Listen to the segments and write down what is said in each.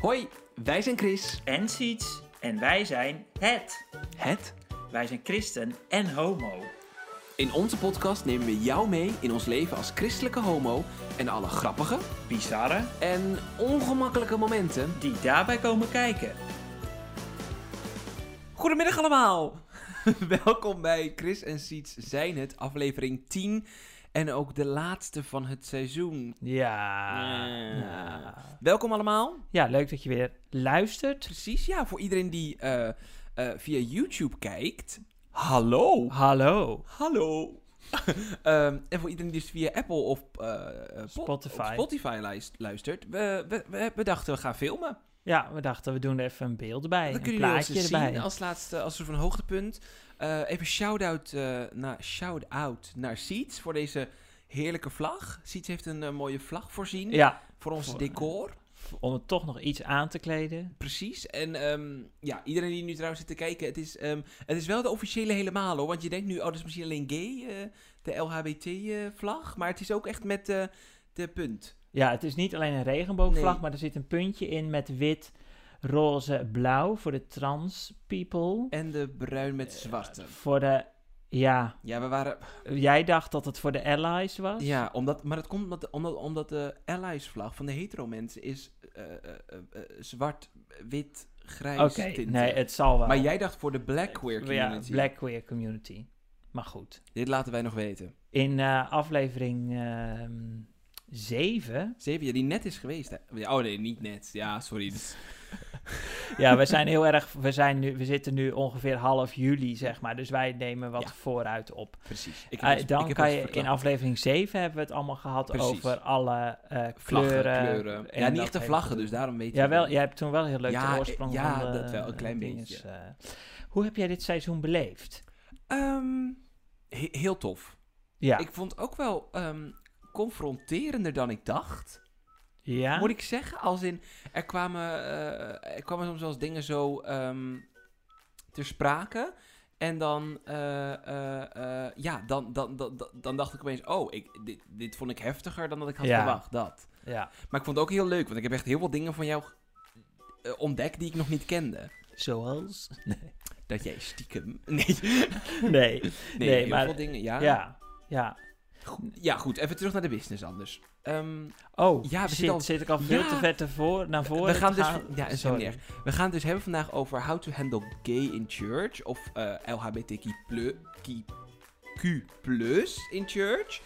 Hoi, wij zijn Chris. en Siets. En wij zijn het. Het. Wij zijn christen en homo. In onze podcast nemen we jou mee in ons leven als christelijke homo en alle grappige Bizarre en ongemakkelijke momenten. die daarbij komen kijken. Goedemiddag allemaal. Welkom bij Chris en Siets zijn het, aflevering 10 en ook de laatste van het seizoen. Ja. Ja. Welkom allemaal. Ja, leuk dat je weer luistert. Precies, ja, voor iedereen die eh, eh, via YouTube kijkt. Hallo. Hallo. Hallo. Ehm, en voor iedereen die dus via Apple of eh, po- Spotify. Spotify luist- luistert, we, we, we, we dachten we gaan filmen. Ja, we dachten we doen er even een beeld. Dan een kunnen jullie ons plaatje erbij. zien als laatste, als soort van hoogtepunt. Eh, even shout-out eh, naar, shout naar Seeds voor deze heerlijke vlag. Seeds heeft een eh, mooie vlag voorzien Ja, voor ons Voor- decor. om het toch nog iets aan te kleden. Precies. En ehm, ja, iedereen die nu trouwens zit te kijken, het is, ehm, het is wel de officiële helemaal hoor. Want je denkt nu, oh, dat is misschien alleen gay, eh, de LHBT-vlag. maar het is ook echt met eh, de punt. Ja, het is niet alleen een regenboogvlag, Nee. maar er zit een puntje in met wit, roze, blauw voor de trans people. En de bruin met zwarte. Voor de, ja, Ja, we waren. jij dacht dat het voor de allies was? Ja, omdat, maar dat komt omdat, omdat, omdat de Allies-vlag van de hetero mensen is eh, eh, eh, eh, zwart, wit, grijs. Oké, nee, het zal wel. Maar jij dacht voor de black queer Ja, community. black queer community. Maar goed. Dit laten wij nog weten. In eh, aflevering 7. Zeven, ja, die net is geweest. Hè? Ja, Oh nee, niet net. Ja, sorry. Ja, we zijn heel erg. We, zijn nu, we zitten nu ongeveer half juli, zeg maar. Dus wij nemen wat Ja. vooruit op. Precies. Ik Eh, heb dan ik kan je in aflevering 7 hebben we het allemaal gehad Precies. over alle eh, Vlaggen, kleuren. kleuren. en Ja, niet echte hele vlaggen, dus daarom weet je. Jawel, jij hebt toen wel heel leuk Ja, de oorsprong ja, van de, dat wel, een klein dinges, beetje. eh. hoe heb jij dit seizoen beleefd? Ehm, he- heel tof. Ja. Ik vond ook wel ehm, confronterender dan ik dacht. Ja? Moet ik zeggen, als in, er kwamen, eh, er kwamen soms wel eens dingen zo ehm, ter sprake. En dan, eh, eh, ja, dan, dan, dan, dan- dacht ik opeens, oh, ik, dit, dit vond ik heftiger dan dat ik had Ja. verwacht, dat. ja. Maar ik vond het ook heel leuk, want ik heb echt heel veel dingen van jou ontdekt die ik nog niet kende. Zoals? Nee. Dat jij stiekem... Nee, Nee. nee, Nee, heel maar- veel dingen, ja. Ja. Ja. Ja, goed, even terug naar de business anders. Ehm, Oh, Ja, we shit, al- zit ik al veel Ja. te ver te voor, naar voren we gaan dus... gaan? Ja, is niet erg. We gaan het dus hebben vandaag over how to handle gay in church. Of eh LHBTQ plus in church.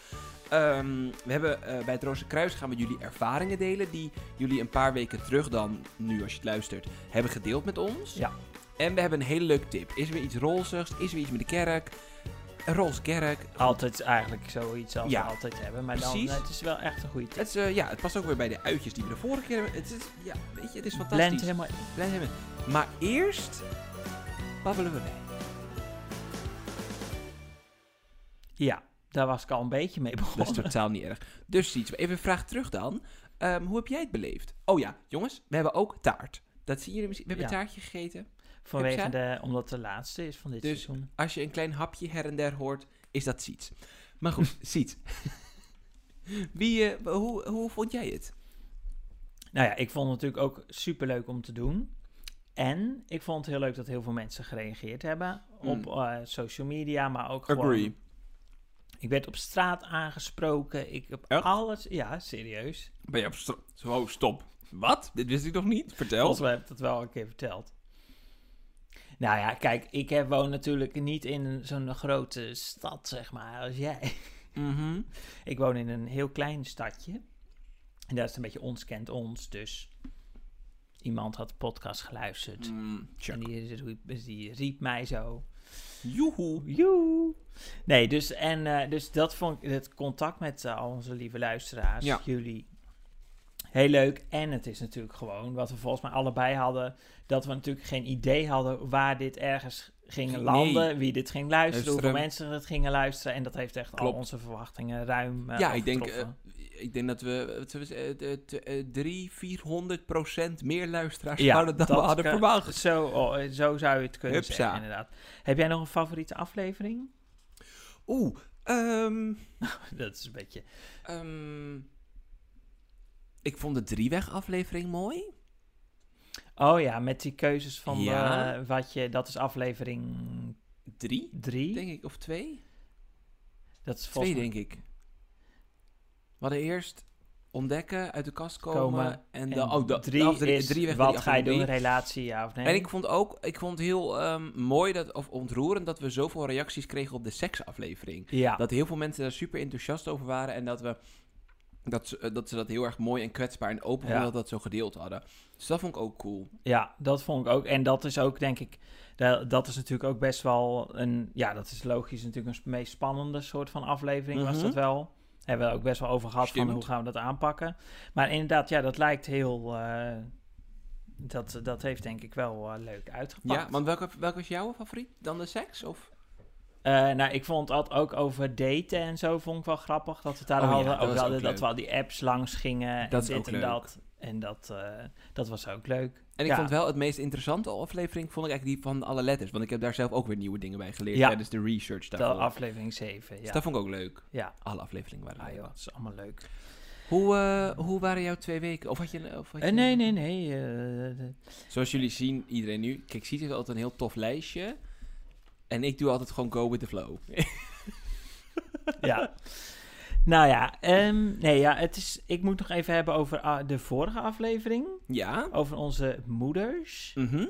Ehm, we hebben eh, bij het Roze Kruis gaan we jullie ervaringen delen. Die jullie een paar weken terug dan, nu als je het luistert, hebben gedeeld met ons. Ja. En we hebben een hele leuke tip. Is er weer iets rozigs? Is er weer iets met de kerk? Een roze kerk. Altijd eigenlijk zoiets als Ja. we altijd hebben. Maar Precies. dan, het is wel echt een goede tip. Het, is, eh, ja, het past ook weer bij de uitjes die we de vorige keer hebben. Het is, ja, weet je, het is fantastisch. Blend helemaal in. We. Maar eerst babbelen we bij. Ja, daar was ik al een beetje mee Dat begonnen. is totaal niet erg. Dus iets. Even een vraag terug dan. Ehm, hoe heb jij het beleefd? Oh ja, jongens, we hebben ook taart. Dat zien jullie misschien. We hebben Ja. taartje gegeten. Vanwege de, omdat het de laatste is van dit Dus- seizoen. Als je een klein hapje her en der hoort, is dat Siets. Maar goed, Siets. Wie, eh, hoe, hoe vond jij het? Nou ja, ik vond het natuurlijk ook super leuk om te doen. En ik vond het heel leuk dat heel veel mensen gereageerd hebben op Mm. eh, social media, maar ook gewoon. Agree. Ik werd op straat aangesproken. Ik heb Echt? alles. Ja, serieus. Ben je op stra- Zo, stop. Wat? Dit wist ik nog niet. Vertel. Volgens mij heb ik dat wel een keer verteld. Nou ja, kijk, ik heb, woon natuurlijk niet in zo'n grote stad, zeg maar, als jij. Mhm. Ik woon in een heel klein stadje. En dat is een beetje ons kent ons, dus iemand had de podcast geluisterd. Mm. En die, riep- die riep mij zo. Joehoe. Joe. Nee, dus, en, eh, dus dat vond ik, het contact met al onze lieve luisteraars, Ja. jullie, heel leuk. En het is natuurlijk gewoon, wat we volgens mij allebei hadden, dat we natuurlijk geen idee hadden waar dit ergens ging Nee. landen, wie dit ging luisteren, hoeveel mensen het gingen luisteren. En dat heeft echt al onze verwachtingen ruim eh, Ja, ik denk, eh, ik denk dat we eh, eh, drie, 400 procent meer luisteraars Ja, hadden dan we hadden verwacht. Zo, oh, zo zou je het kunnen Hupsa. zeggen, inderdaad. Heb jij nog een favoriete aflevering? Oeh, ehm, dat is een beetje... ehm, ik vond de drieweg aflevering mooi. Oh ja, met die keuzes van Ja. de, wat je... Dat is aflevering Drie, drie. denk ik, of twee? dat is Twee, volgens mij- denk ik. We hadden eerst ontdekken, uit de kast komen, Komen en, en dan... Oh, dat, drie drie, is, drie weg naar wat ga je doen, relatie, ja of nee? En ik vond ook, ik vond heel ehm, mooi dat, of ontroerend dat we zoveel reacties kregen op de seksaflevering. ja, Dat heel veel mensen daar super enthousiast over waren en dat we dat ze, eh, dat ze dat heel erg mooi en kwetsbaar en open Ja. dat dat zo gedeeld hadden. Dus dat vond ik ook cool. ja, dat vond ik ook. En dat is ook, denk ik, da- dat is natuurlijk ook best wel een... Ja, dat is logisch natuurlijk een meest spannende soort van aflevering was Mhm. dat wel. Hebben we ook best wel over gehad van hoe gaan we dat aanpakken. Maar inderdaad, ja, dat lijkt heel... eh, dat, dat heeft denk ik wel eh, leuk uitgepakt. Ja, want welke, welke was jouw favoriet? Dan de seks? Of? Eh, nou, ik vond het altijd ook over daten en zo vond ik wel grappig. Dat we daar Oh ja, hadden. dat was hadden ook dat we al die apps langs gingen. Dat en dit ook en leuk. dat. En dat, eh, dat was ook leuk. En ik Ja. vond wel het meest interessante aflevering, vond ik eigenlijk die van alle letters. Want ik heb daar zelf ook weer nieuwe dingen bij geleerd Ja. tijdens de research De daarvoor. aflevering 7. Dus Ja, dat vond ik ook leuk. ja. Alle afleveringen waren Ah, leuk. joh, dat is allemaal leuk. Hoe, eh, hoe waren jouw twee weken? Of had je... Of had je nee, nee, nee. de- Zoals jullie zien, iedereen nu. Kijk, Siet heeft altijd een heel tof lijstje. En ik doe altijd gewoon go with the flow. ja. Nou ja, ehm, nee, ja, het is, ik moet nog even hebben over ah, de vorige aflevering. ja? Over onze moeders. Mhm.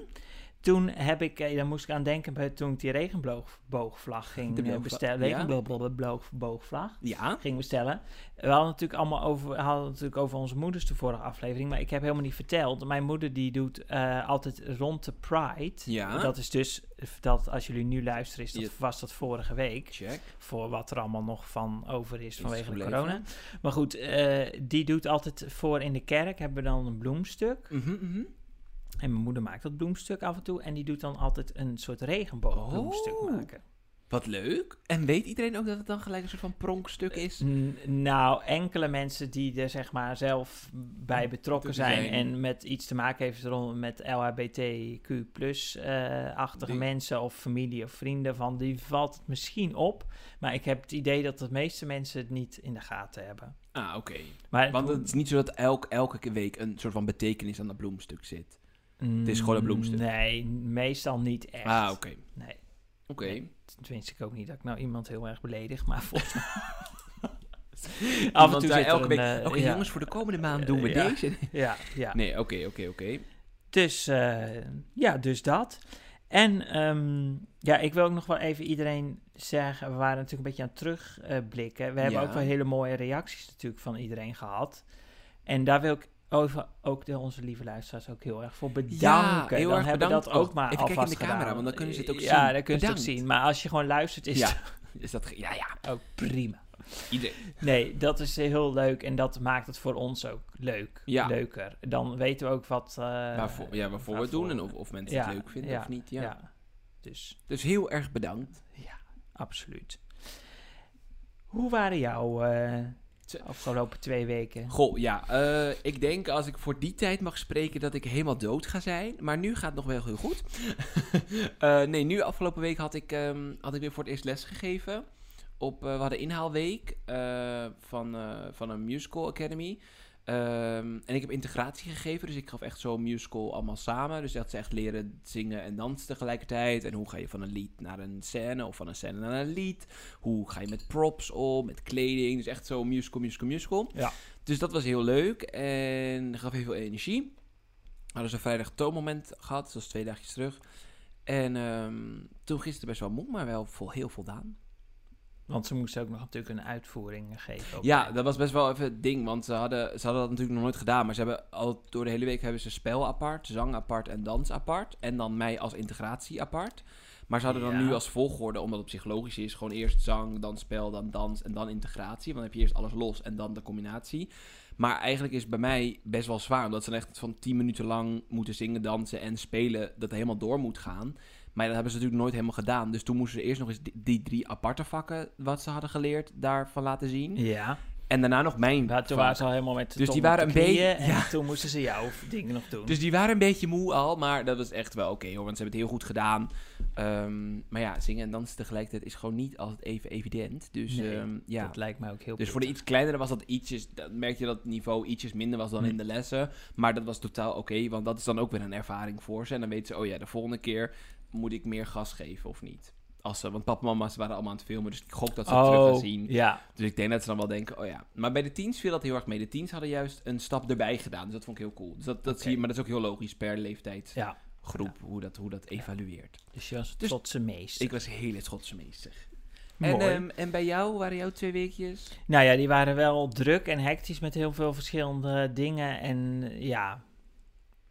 Toen heb ik, eh, daar moest ik aan denken bij toen ik die regenboogvlag ging De eh, bestellen. Regenboogvlag. Ja? ging bestellen. We hadden natuurlijk allemaal over, we hadden natuurlijk over onze moeders de vorige aflevering, maar ik heb helemaal niet verteld. Mijn moeder die doet eh, altijd rond de Pride. Ja. Dat is dus, dat als jullie nu luisteren, is dat, was dat vorige week. Check. Voor wat er allemaal nog van over is vanwege de corona. Maar goed, die doet altijd voor in de kerk, hebben we dan een bloemstuk. Mhm. En mijn moeder maakt dat bloemstuk af en toe. En die doet dan altijd een soort regenboogbloemstuk Oh. maken. Wat leuk. En weet iedereen ook dat het dan gelijk een soort van pronkstuk is? N- nou, enkele mensen die er zeg maar zelf bij betrokken zijn, zijn. en met iets te maken heeft rond met LHBTQ+-achtige Die- mensen of familie of vrienden van, die valt het misschien op. Maar ik heb het idee dat de meeste mensen het niet in de gaten hebben. Ah, oké. Want het is niet zo dat elk, elke week een soort van betekenis aan dat bloemstuk zit. Het is gewoon een bloemstuk. Nee, meestal niet echt. Ah, oké. Nee, Oké. Nee. tenminste ik ook niet dat ik nou iemand heel erg beledig, maar volgens mij... Af en toe zit elke week, eh, oké ja. jongens, voor de komende maand doen we Ja. deze. Ja, ja. Nee, oké, oké, oké. Dus eh, ja, dus dat. En ehm, ja, ik wil ook nog wel even iedereen zeggen, we waren natuurlijk een beetje aan het terugblikken. we hebben Ja. ook wel hele mooie reacties natuurlijk van iedereen gehad. En daar wil ik over, ook de, onze lieve luisteraars ook heel erg voor bedanken. heel dan erg hebben we dat ook Oh, maar even kijken in de camera, gedaan. want dan kunnen ze het ook Ja, zien. dan kunnen ze het ook zien. Maar als je gewoon luistert, is Ja. Is dat... Ja, ja. ook prima. Iedereen. Nee, dat is heel leuk en dat maakt het voor ons ook leuk. Ja. Leuker. Dan weten we ook wat... eh, waarvoor, ja, waarvoor we het doen en of, of mensen Ja, het leuk vinden ja, of niet. Ja. ja. Dus Dus heel erg bedankt. Ja, absoluut. Hoe waren jouw eh, afgelopen twee weken? Goh, ja, eh, ik denk als ik voor die tijd mag spreken dat ik helemaal dood ga zijn. Maar nu gaat het nog wel heel goed. Eh, nee, nu afgelopen week had ik, ehm, had ik weer voor het eerst les gegeven. Op, eh, we hadden inhaalweek van, van een musical academy. Ehm, en ik heb integratie gegeven, dus ik gaf echt zo'n musical allemaal samen. Dus dat ze echt leren zingen en dansen tegelijkertijd. En hoe ga je van een lied naar een scène of van een scène naar een lied. Hoe ga je met props om, met kleding. Dus echt zo'n musical, musical, musical. Ja. Dus dat was heel leuk en gaf heel veel energie. We hadden ze vrijdag toonmoment gehad, dat was twee dagjes terug. En ehm, toen gisteren best wel moe, maar wel vol, heel voldaan. Want ze moesten ook nog natuurlijk een uitvoering geven. ook. Ja, dat was best wel even het ding, want ze hadden, ze hadden dat natuurlijk nog nooit gedaan. Maar ze hebben al door de hele week hebben ze spel apart, zang apart en dans apart. En dan mij als integratie apart. Maar ze hadden dan nu als volgorde, omdat het psychologisch is, gewoon eerst zang, dan spel, dan dans en dan integratie. Want dan heb je eerst alles los en dan de combinatie. Maar eigenlijk is het bij mij best wel zwaar, omdat ze dan echt van 10 minuten lang moeten zingen, dansen en spelen, dat helemaal door moet gaan. Maar dat hebben ze natuurlijk nooit helemaal gedaan. Dus toen moesten ze eerst nog eens die, die drie aparte vakken, wat ze hadden geleerd, daarvan laten zien. Ja, En daarna nog mijn Ja, toen waren ze al helemaal met de Dus die waren een beetje- En ja. toen moesten ze jouw dingen nog doen. Dus die waren een beetje moe al, maar dat was echt wel oké hoor, want ze hebben het heel goed gedaan. Ehm, maar ja, zingen en dansen tegelijkertijd is gewoon niet altijd even evident. Dus Nee, ehm, ja. Dat lijkt mij ook heel Dus voor de iets kleinere was dat ietsjes, dan merk je dat het niveau ietsjes minder was dan Hm. in de lessen. Maar dat was totaal oké, want dat is dan ook weer een ervaring voor ze. En dan weten ze, oh ja, de volgende keer moet ik meer gas geven of niet. Als ze, want papa en mama's waren allemaal aan het filmen, dus ik gok dat ze het terug gaan Oh, zien. ja. Dus ik denk dat ze dan wel denken, oh ja. Maar bij de teens viel dat heel erg mee. De teens hadden juist een stap erbij gedaan, dus dat vond ik heel cool. Dus dat, dat zie je, maar dat is ook heel logisch per leeftijdsgroep, Ja, hoe, dat, hoe dat evalueert. dus je was Dus- tot zijn meest. Ik was heel het Schotse meester. En, ehm, en bij jou, waren jouw twee weekjes? Nou ja, die waren wel druk en hectisch met heel veel verschillende dingen. En ja,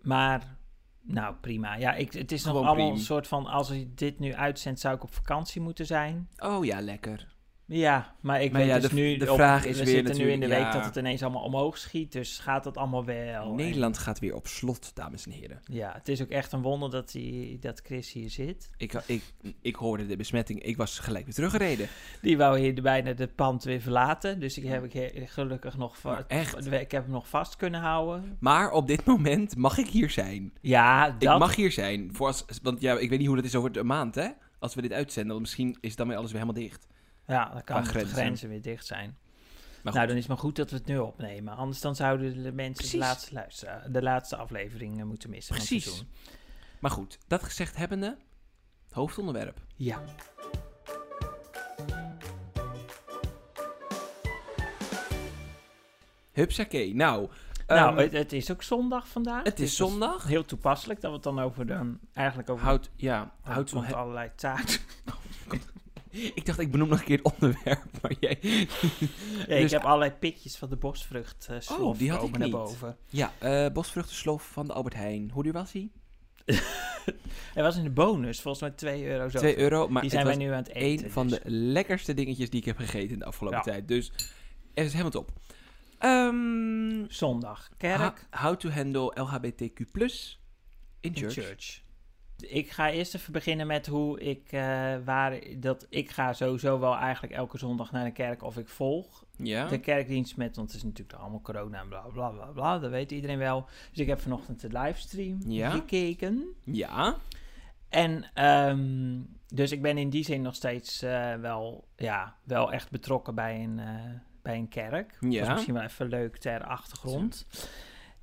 maar nou prima. Ja, ik, het is nog allemaal prima. een soort van, als ik dit nu uitzend, zou ik op vakantie moeten zijn. Oh ja, lekker. Ja, maar ik Maar weet ja, dus de- nu, de op- vraag is we weer zitten nu in de week ja. dat het ineens allemaal omhoog schiet, dus gaat het allemaal wel. En Nederland gaat weer op slot, dames en heren. ja, het is ook echt een wonder dat, die, dat Chris hier zit. Ik, ik, ik hoorde de besmetting, ik was gelijk weer teruggereden. Die wou hier bijna de pand weer verlaten, dus ik heb ik gelukkig nog, echt? ik heb hem nog vast kunnen houden. Maar op dit moment mag ik hier zijn. Ja, Ik dat mag hier zijn. Voor als, want ja, ik weet niet hoe dat is over een maand, hè? Als we dit uitzenden, want misschien is dan weer alles weer helemaal dicht. Ja, dan kan de grenzen. weer dicht zijn. Nou, dan is het maar goed dat we het nu opnemen. Anders dan zouden de mensen de laatste, luisteren, de laatste aflevering eh, moeten missen Precies. Maar goed, dat gezegd hebbende, hoofdonderwerp. Ja. Hupsakee. Nou, nou, ehm, het, het is ook zondag vandaag. het is dus zondag. Heel toepasselijk dat we het dan over dan eigenlijk over Houd, ja, hout van allerlei taart. Ik dacht, ik benoem nog een keer het onderwerp, maar jij... Ja, ik Dus- heb allerlei pitjes van de bosvrucht slof Oh, die had ik naar niet. boven. Ja, eh bosvruchtenslof van de Albert Heijn. Hoe duur was die? Hij was in de bonus, volgens mij 2 euro zo. 2 euro, maar Die zijn wij nu aan het eten. een van dus. de lekkerste dingetjes die ik heb gegeten in de afgelopen Ja. tijd. Dus het is helemaal top. Ehm, Zondag, kerk. ho- how to handle LHBTQ+, in in church. Ik ga eerst even beginnen met hoe ik, eh, waar, dat ik ga sowieso wel eigenlijk elke zondag naar de kerk of ik volg Ja, de kerkdienst met, want het is natuurlijk allemaal corona en bla bla bla bla, dat weet iedereen wel. Dus ik heb vanochtend de livestream Ja. gekeken. ja, En ehm, dus ik ben in die zin nog steeds eh, wel, ja, wel echt betrokken bij een, eh, bij een kerk. Dat Ja. is misschien wel even leuk ter achtergrond.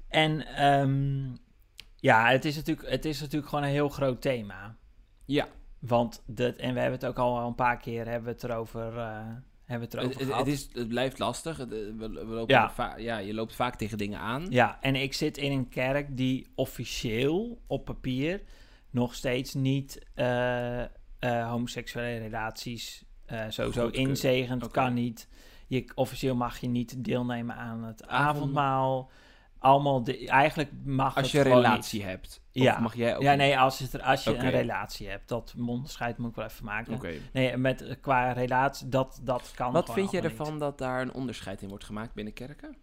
En ehm, ja, het is, natuurlijk, het is natuurlijk gewoon een heel groot thema. ja. Want dat, en we hebben het ook al een paar keer hebben we het erover, eh, hebben we het erover Het, gehad. het is, het blijft lastig. Eh, we, we lopen Ja. je loopt vaak tegen dingen aan. Ja, en ik zit in een kerk die officieel op papier nog steeds niet eh, homoseksuele relaties sowieso Goedkeuren. inzegend. Kan niet. Je, officieel mag je niet deelnemen aan het Avond- avondmaal. Allemaal, de, eigenlijk mag Als je een relatie niet. hebt. Of Ja. mag jij ook Ja, nee, als, het, als je een relatie hebt. Dat onderscheid moet ik wel even maken. Oké. Nee, met, eh, qua relatie, dat, dat kan Wat vind niet. ervan dat daar een onderscheid in wordt gemaakt binnen kerken?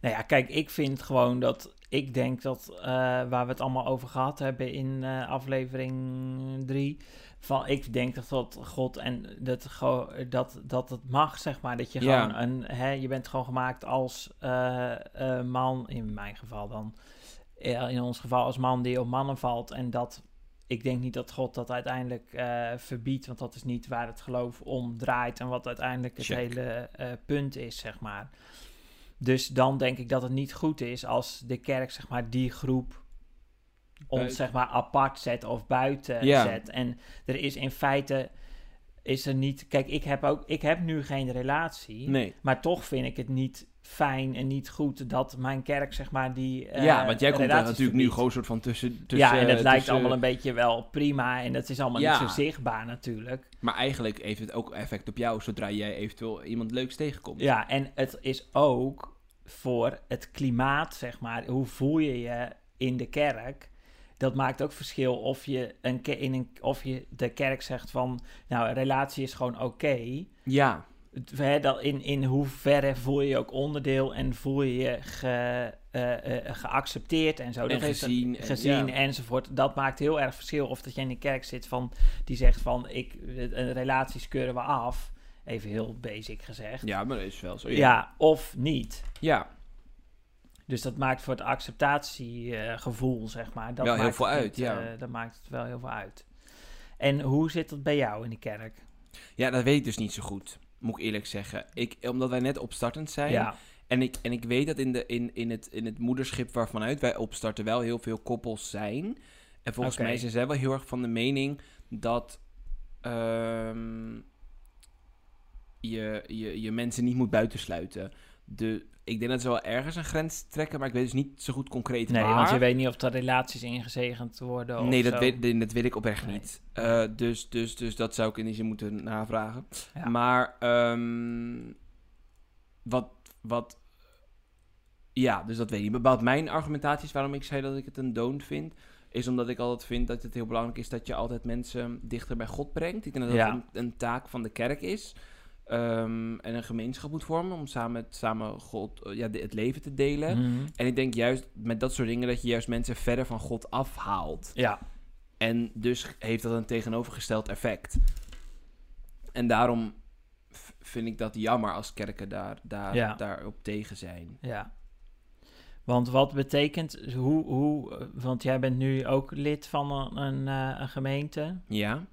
Nou ja, kijk, ik vind gewoon dat. Ik denk dat eh, waar we het allemaal over gehad hebben in eh, aflevering 3. Van, ik denk dat dat God en dat, dat, dat het mag, zeg maar. Dat je Ja. gewoon een. Hè, je bent gewoon gemaakt als eh, eh, man, in mijn geval dan. eh, in ons geval als man die op mannen valt. En dat. Ik denk niet dat God dat uiteindelijk verbiedt, want dat is niet waar het geloof om draait en wat uiteindelijk het Check. hele punt is, zeg maar. Dus dan denk ik dat het niet goed is als de kerk, zeg maar, die groep ons, zeg maar, apart zet of buiten Ja. zet. En er is in feite, is er niet... Kijk, ik heb, ook, ik heb nu geen relatie, Nee. maar toch vind ik het niet fijn en niet goed dat mijn kerk, zeg maar, die eh, ja, want jij komt daar relaties natuurlijk nu gewoon soort van tussen... tussen ja, en het lijkt tussen- allemaal een beetje wel prima en dat is allemaal Ja. niet zo zichtbaar natuurlijk. Maar eigenlijk heeft het ook effect op jou, zodra jij eventueel iemand leuks tegenkomt. Ja, en het is ook voor het klimaat, zeg maar. Hoe voel je je in de kerk? Dat maakt ook verschil of je, een in een, of je de kerk zegt van... Nou, een relatie is gewoon oké. Ja, dat in, in hoeverre voel je je ook onderdeel... en voel je je ge, eh, eh, geaccepteerd en zo. En een- gezien en- gezien ja. enzovoort. Dat maakt heel erg verschil of dat je in de kerk zit van... die zegt van, ik, relaties keuren we af... Even heel basic gezegd. Ja, maar dat is wel zo. Ja, of niet. Ja, Dus dat maakt voor het acceptatiegevoel, zeg maar. Dat Wel heel maakt veel het uit, ja. eh, dat maakt het wel heel veel uit. En hoe zit dat bij jou in de kerk? ja, dat weet ik dus niet zo goed. Moet ik eerlijk zeggen. Ik, omdat wij net opstartend zijn. Ja, En ik, en ik weet dat in, de, in, in, het, in het moederschip waarvanuit wij opstarten wel heel veel koppels zijn. En volgens mij zijn zij wel heel erg van de mening dat ehm, je, je, je mensen niet moet buitensluiten. De, ik denk dat ze wel ergens een grens trekken, maar ik weet dus niet zo goed concreet nee, waar. want je weet niet of de relaties ingezegend worden of Nee, dat zo. weet, dat weet ik oprecht Nee. niet. Eh, dus, dus, dus dat zou ik in die zin moeten navragen. Ja. Maar ehm, wat, wat... Ja, dus dat weet ik niet. Wat mijn argumentatie is waarom ik zei dat ik het een don't vind... is omdat ik altijd vind dat het heel belangrijk is... dat je altijd mensen dichter bij God brengt. Ik denk dat dat Ja. een, een taak van de kerk is. Ehm, en een gemeenschap moet vormen... om samen, samen God, eh, ja, de- het leven te delen. Mhm. En ik denk juist met dat soort dingen... dat je juist mensen verder van God afhaalt. Ja, En dus heeft dat een tegenovergesteld effect. En daarom vind ik dat jammer als kerken daar, daar, Ja. daarop tegen zijn. ja. Want wat betekent, hoe, hoe, eh, want jij bent nu ook lid van een, een, eh, een gemeente. Ja?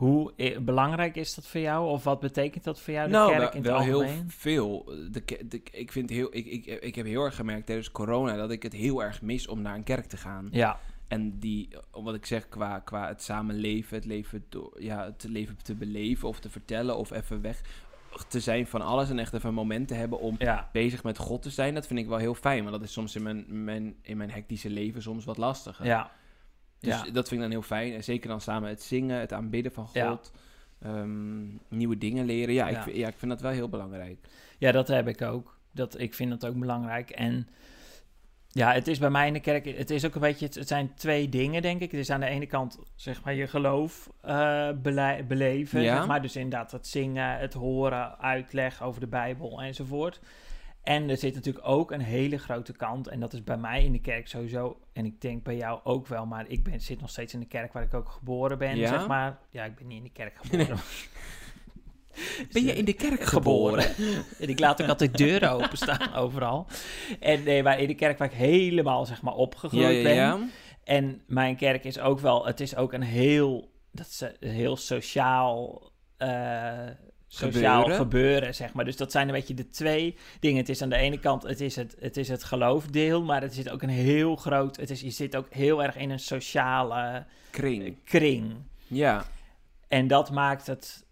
Hoe eh, belangrijk is dat voor jou? Of wat betekent dat voor jou, de nou, kerk in het wel heel veel. De, ik, vind heel, ik, ik, ik heb heel erg gemerkt tijdens corona dat ik het heel erg mis om naar een kerk te gaan. Ja, En die, wat ik zeg, qua, qua het samenleven, het leven, door, ja, het leven te beleven of te vertellen of even weg te zijn van alles en echt even een moment te hebben om ja, bezig met God te zijn, dat vind ik wel heel fijn. Want dat is soms in mijn, mijn, in mijn hectische leven soms wat lastiger. ja. Dus ja. dat vind ik dan heel fijn. En zeker dan samen het zingen, het aanbidden van Ja. God. ehm, nieuwe dingen leren. Ja, Ja. Ik, vind, ja, ik vind dat wel heel belangrijk. Ja, dat heb ik ook. Dat, ik vind dat ook belangrijk. En ja, het is bij mij in de kerk, het is ook een beetje, het, zijn twee dingen, denk ik. Het is aan de ene kant, zeg maar, je geloof eh, bele- beleven, Ja. zeg maar. Dus inderdaad het zingen, het horen, uitleg over de Bijbel enzovoort. En er zit natuurlijk ook een hele grote kant, en dat is bij mij in de kerk sowieso, en ik denk bij jou ook wel, maar ik ben, zit nog steeds in de kerk waar ik ook geboren ben, Ja? zeg maar. Ja, ik ben niet in de kerk geboren. Ben je in de kerk geboren. en ik laat ook altijd deuren openstaan overal. En nee, maar in de kerk waar ik helemaal zeg maar opgegroeid Ja, ja, ben. ja. En mijn kerk is ook wel, het is ook een heel, dat is een heel sociaal, eh, sociaal gebeuren. Gebeuren. zeg maar. Dus dat zijn een beetje de twee dingen. Het is aan de ene kant, het is het, het, is het geloofdeel, maar het zit ook een heel groot, het is, je zit ook heel erg in een sociale Kring. kring. Ja. En dat maakt het.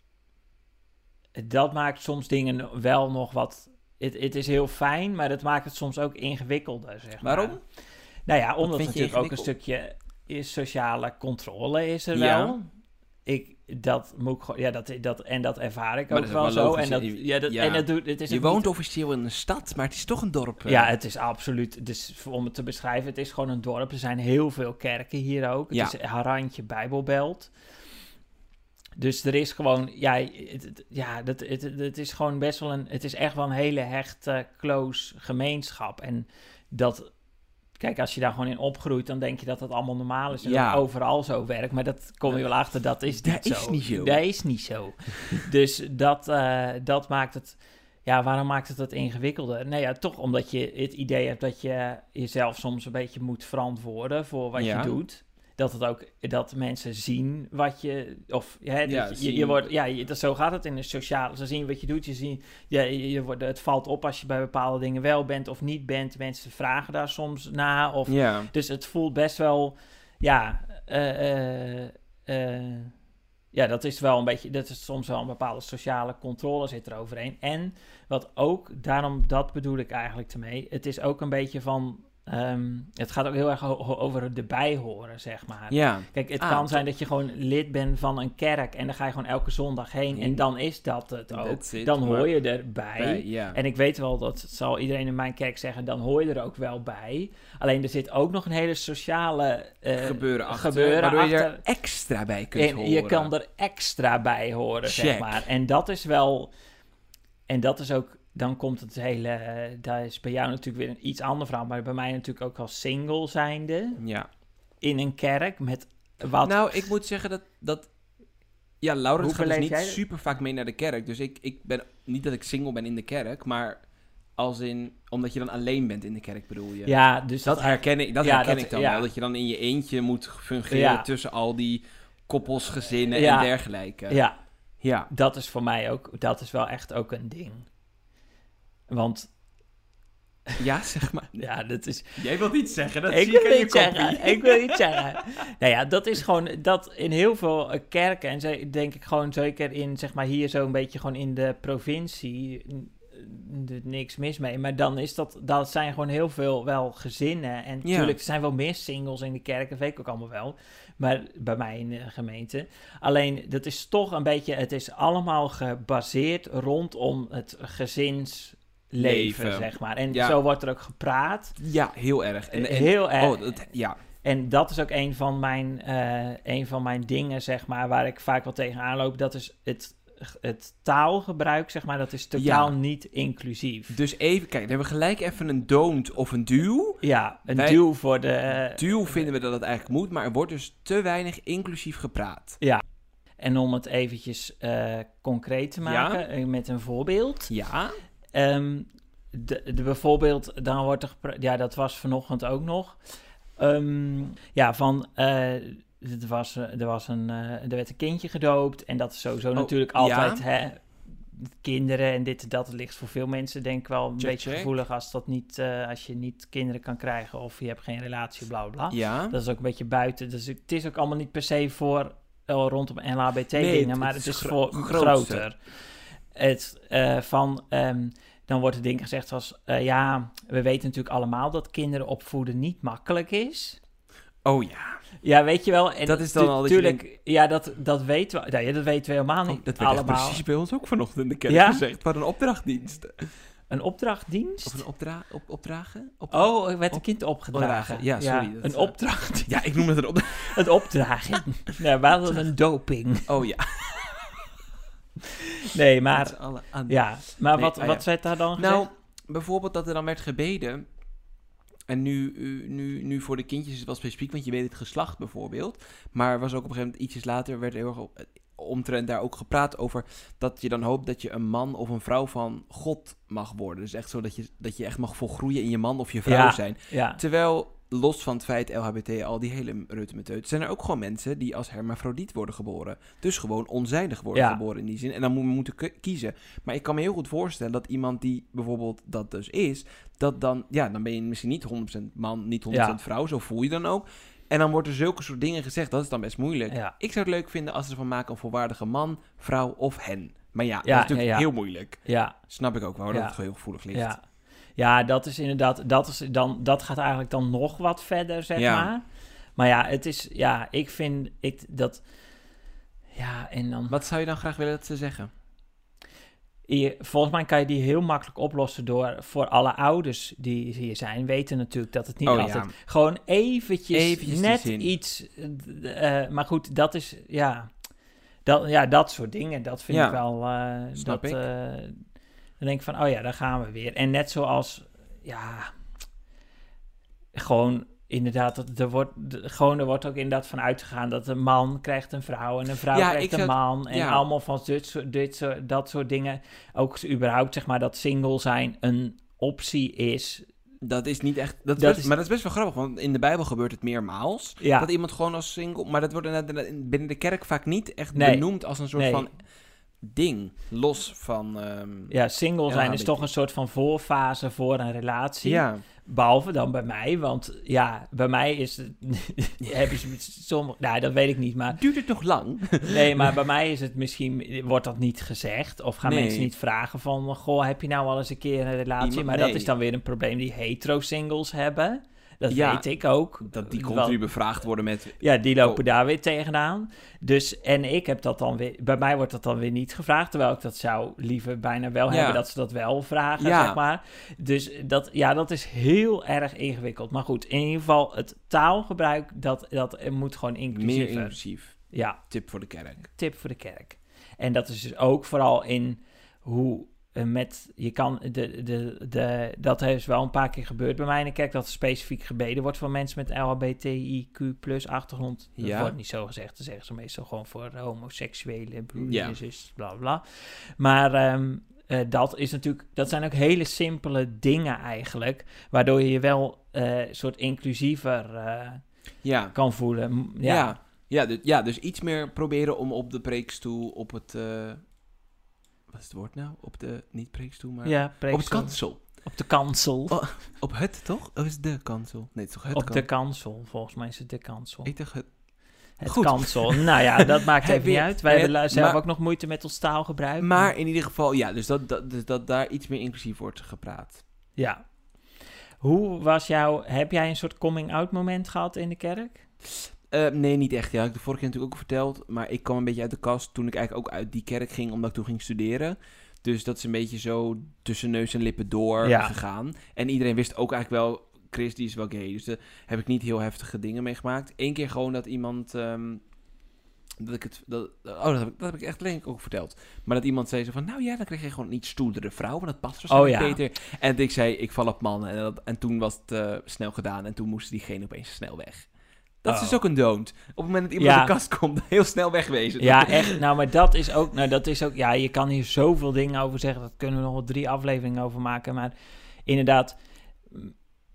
Dat maakt soms dingen wel nog wat. Het, het is heel fijn, maar dat maakt het soms ook ingewikkelder. Zeg maar. Waarom? Nou ja, omdat je natuurlijk ook een stukje is sociale controle is er Ja. wel. Ik, dat moet ik gewoon, ja, dat, dat, en dat ervaar ik Maar ook wel wel zo. En dat, Je- ja, dat, ja. en dat doet, het is Je woont niet- officieel in een stad, maar het is toch een dorp. eh. ja, het is absoluut. Dus om het te beschrijven, het is gewoon een dorp. Er zijn heel veel kerken hier ook. Het Ja. is Harantje Bijbelbelt. Dus er is gewoon, ja, het, het- ja dat, het, het- het is gewoon best wel een, het is echt wel een hele hechte, close gemeenschap. En dat, kijk, als je daar gewoon in opgroeit, dan denk je dat dat allemaal normaal is en Ja. dat overal zo werkt. Maar dat kom je wel achter, dat is niet Dat zo. is niet zo. Dat is niet zo. dus dat, eh, dat maakt het, ja, waarom maakt het dat ingewikkelder? Nou ja, toch omdat je het idee hebt dat je jezelf soms een beetje moet verantwoorden voor wat Ja. je doet. Dat het ook, dat mensen zien wat je, of hè, dat Ja, je, je, wordt, ja, je, dat, zo gaat het in de sociale, ze zien wat je doet, je zien, ja, je, je wordt, het valt op als je bij bepaalde dingen wel bent of niet bent. Mensen vragen daar soms na, of Ja. dus het voelt best wel, ja, eh, eh, eh, ja, dat is wel een beetje, dat is soms wel een bepaalde sociale controle zit er overheen. En wat ook, daarom dat bedoel ik eigenlijk ermee, het is ook een beetje van, ehm, het gaat ook heel erg over de bijhoren, zeg maar. Ja. Kijk, het Ah, kan zijn dat je gewoon lid bent van een kerk en dan ga je gewoon elke zondag heen en dan is dat het ook. It, Dan hoor je erbij. Bij-. En ik weet wel, dat zal iedereen in mijn kerk zeggen, dan hoor je er ook wel bij. Alleen er zit ook nog een hele sociale eh, gebeuren achter, gebeuren waardoor je er extra bij kunt En horen. je kan er extra bij horen, zeg maar. En dat is wel... En dat is ook... Dan komt het hele... eh, daar is bij jou natuurlijk weer een iets ander verhaal. Maar bij mij natuurlijk ook als single zijnde. Ja. In een kerk met wat... Nou, ik moet zeggen dat, dat Ja, Laurens gaat dus niet super vaak mee naar de kerk. Dus ik, ik ben niet dat ik single ben in de kerk, maar als in omdat je dan alleen bent in de kerk bedoel je. Ja, dus Dat herken ik, dat Ja, herken dat- ik dan ja. wel. Dat je dan in je eentje moet fungeren Ja. tussen al die koppels, gezinnen en dergelijke. Ja, Ja. dat is voor mij ook, dat is wel echt ook een ding. Want, Ja, zeg maar. ja, dat is... Jij wilt iets zeggen, dat ik zie ik wil je iets zeggen, kopie. ik wil iets zeggen. Nou ja, dat is gewoon, dat in heel veel eh, kerken, en denk ik gewoon zeker in, zeg maar hier zo'n beetje gewoon in de provincie, niks mis mee. Maar dan is dat, dat zijn gewoon heel veel wel gezinnen. En Ja. natuurlijk, er zijn wel meer singles in de kerk, dat weet ik ook allemaal wel. Maar bij mij in de gemeente. Alleen, dat is toch een beetje, het is allemaal gebaseerd rondom het gezinsleven, Leven. zeg maar. En Ja. zo wordt er ook gepraat. Ja, heel erg. En, en- Heel erg. Oh, dat, ja. En dat is ook een van mijn, eh, een van mijn dingen, zeg maar, waar ik vaak wel tegenaan loop. Dat is het, het taalgebruik, zeg maar, dat is totaal Ja. niet inclusief. Dus even, kijk, dan hebben we gelijk even een don't of een duw. Ja, een Wij- duw voor de... eh, Duw vinden we dat het eigenlijk moet, maar er wordt dus te weinig inclusief gepraat. En om het eventjes eh, concreet te maken, met een voorbeeld. Ja? Ehm, de, de bijvoorbeeld, dan wordt er ja, dat was vanochtend ook nog. Ehm, ja, van, eh, er, was, eh, er, was een, eh, er werd een kindje gedoopt en dat is sowieso natuurlijk Oh, ja. altijd, hè, kinderen en dit en dat, het ligt voor veel mensen denk ik wel een Check, beetje check. gevoelig als, dat niet, als je niet kinderen kan krijgen of je hebt geen relatie, bla bla. Ja? Dat is ook een beetje buiten, dus het is ook allemaal niet per se voor rondom LHBT Nee, dingen, het- maar het het is is gro- voor groter. groter. Het eh, van, ehm, dan wordt er dingen gezegd als, eh, ja, we weten natuurlijk allemaal dat kinderen opvoeden niet makkelijk is. Oh ja. Ja, weet je wel. En Dat is dan tu- al dat ja, dat, dat weten we. Ja, dat weten we helemaal Oh, niet dat werd echt allemaal. precies bij ons ook vanochtend in de kerk Ja? gezegd. Wat een opdrachtdienst. Een opdrachtdienst? Of een opdra op, opdragen? Op- Oh, er werd een kind opgedragen. opdragen. Ja, sorry, dat, een eh, opdracht. Ja, ik noem het een opdracht. een opdraging. ja, we hadden een doping. Oh ja. Nee, maar... Ja, maar Nee, wat, ah, wat ja. daar dan gezegd? Nou, bijvoorbeeld dat er dan werd gebeden. En nu, nu, nu voor de kindjes is het wel specifiek, want je weet het geslacht bijvoorbeeld. Maar er was ook op een gegeven moment, ietsjes later, werd er heel erg op- omtrent daar ook gepraat over dat je dan hoopt dat je een man of een vrouw van God mag worden. Dus echt zo dat je, dat je echt mag volgroeien in je man of je vrouw Ja. zijn. ja. Terwijl, los van het feit LHBT, al die hele reutemeteut, zijn er ook gewoon mensen die als hermafrodiet worden geboren. Dus gewoon onzijdig worden Ja. geboren in die zin. En dan moet we moeten kiezen. Maar ik kan me heel goed voorstellen dat iemand die bijvoorbeeld dat dus is, dat dan, ja, dan ben je misschien niet 100% man, niet 100% Ja. vrouw, zo voel je dan ook. En dan wordt er zulke soort dingen gezegd, dat is dan best moeilijk. Ja. Ik zou het leuk vinden als ze ervan maken een volwaardige man, vrouw of hen. Maar ja, dat is natuurlijk heel moeilijk. Ja, Snap ik ook wel, dat het heel gevoelig ligt. Ja. Ja, dat is inderdaad, dat, is dan, dat gaat eigenlijk dan nog wat verder, zeg Ja. maar. Maar ja, het is, ja, ik vind ik, dat, ja, en dan, Wat zou je dan graag willen dat ze zeggen? je, volgens mij kan je die heel makkelijk oplossen door, voor alle ouders die hier zijn, weten natuurlijk dat het niet Oh, ja. altijd, gewoon eventjes, net iets, eh, eh, maar goed, dat is, ja, dat, ja, dat soort dingen, dat vind Ja. ik wel, eh, Snap dat, ik. Dan denk ik van, oh ja, daar gaan we weer. En net zoals, ja, gewoon inderdaad, dat er wordt, gewoon er wordt ook inderdaad van uitgegaan dat een man krijgt een vrouw en een vrouw Ja, krijgt een man. En ja. allemaal van dit soort, dit soort, dat soort dingen. Ook überhaupt, zeg maar, dat single zijn een optie is. Dat is niet echt. Dat is Dat best- is- Maar dat is best wel grappig, want in de Bijbel gebeurt het meermaals. Ja, Dat iemand gewoon als single. Maar dat wordt binnen de kerk vaak niet echt Nee. benoemd als een soort Nee. van ding. Los van. ehm, ja single zijn is toch een soort van voorfase voor een relatie. ja. Behalve dan bij mij, want ja, bij mij is het... hebben ze sommige... Nou, dat weet ik niet, maar... Duurt het nog lang? Nee, maar bij mij is het misschien, wordt dat niet gezegd. Of gaan Nee. mensen niet vragen van, goh, heb je nou al eens een keer een relatie? Iemand- maar dat is dan weer een probleem die hetero-singles hebben. Dat Ja, weet ik ook. Dat die continu bevraagd worden met. Ja, die lopen Oh. daar weer tegenaan. Dus, en ik heb dat dan weer, bij mij wordt dat dan weer niet gevraagd, terwijl ik dat zou liever bijna wel Ja. hebben dat ze dat wel vragen, Ja. zeg maar. Dus dat, ja, dat is heel erg ingewikkeld. Maar goed, in ieder geval het taalgebruik, dat, dat moet gewoon Meer inclusief. Ja, Tip voor de kerk. tip voor de kerk. En dat is dus ook vooral in hoe, met, je kan, de, de, de, dat is wel een paar keer gebeurd bij mij in de kerk, dat er specifiek gebeden wordt voor mensen met LHBTIQ plus achtergrond. Dat Ja. wordt niet zo gezegd, dat zeggen ze meestal gewoon voor homoseksuele broers, Ja. bla bla. Maar ehm, eh, dat is natuurlijk, dat zijn ook hele simpele dingen eigenlijk, waardoor je je wel eh, een soort inclusiever eh, Ja. kan voelen. Ja. Ja, Ja, du- ja, dus iets meer proberen om op de preekstoel, op het... wat is het woord nou? Op de, niet preekstoel, maar... ja op het kansel. Op de kansel. Oh, Op het, toch? Of is het de kansel? Nee, het is toch het Op de kansel? volgens mij is het de kansel. Ik dacht het... Het Goed. kansel. Nou ja, dat maakt even niet uit. Wij hebben zelf maar- ook nog moeite met ons taalgebruik. Maar in ieder geval, ja, dus dat, dat, dus dat daar iets meer inclusief wordt gepraat. Ja. Hoe was jouw... Heb jij een soort coming-out moment gehad in de kerk? Eh, nee, niet echt. Ja, ik heb de vorige keer natuurlijk ook verteld. Maar ik kwam een beetje uit de kast toen ik eigenlijk ook uit die kerk ging, omdat ik toen ging studeren. Dus dat is een beetje zo tussen neus en lippen door Ja. gegaan. En iedereen wist ook eigenlijk wel, Chris die is wel gay. Dus daar heb ik niet heel heftige dingen meegemaakt. Eén keer gewoon dat iemand... ehm, dat ik het... Dat, oh, dat heb ik, dat heb ik echt denk ik ook verteld. Maar dat iemand zei zo van... Nou ja, dan krijg je gewoon een iets stoerdere vrouw. Want dat past waarschijnlijk Oh ja. beter. En ik zei, ik val op mannen. En, dat, en toen was het eh, snel gedaan. En toen moest diegene opeens snel weg. Dat is Oh. dus ook een don't. Op het moment dat iemand Ja. uit de kast komt, heel snel wegwezen. Ja, echt. Nou, maar dat is ook... Nou, dat is ook... Ja, je kan hier zoveel dingen over zeggen. Dat kunnen we nog wel drie afleveringen over maken. Maar inderdaad,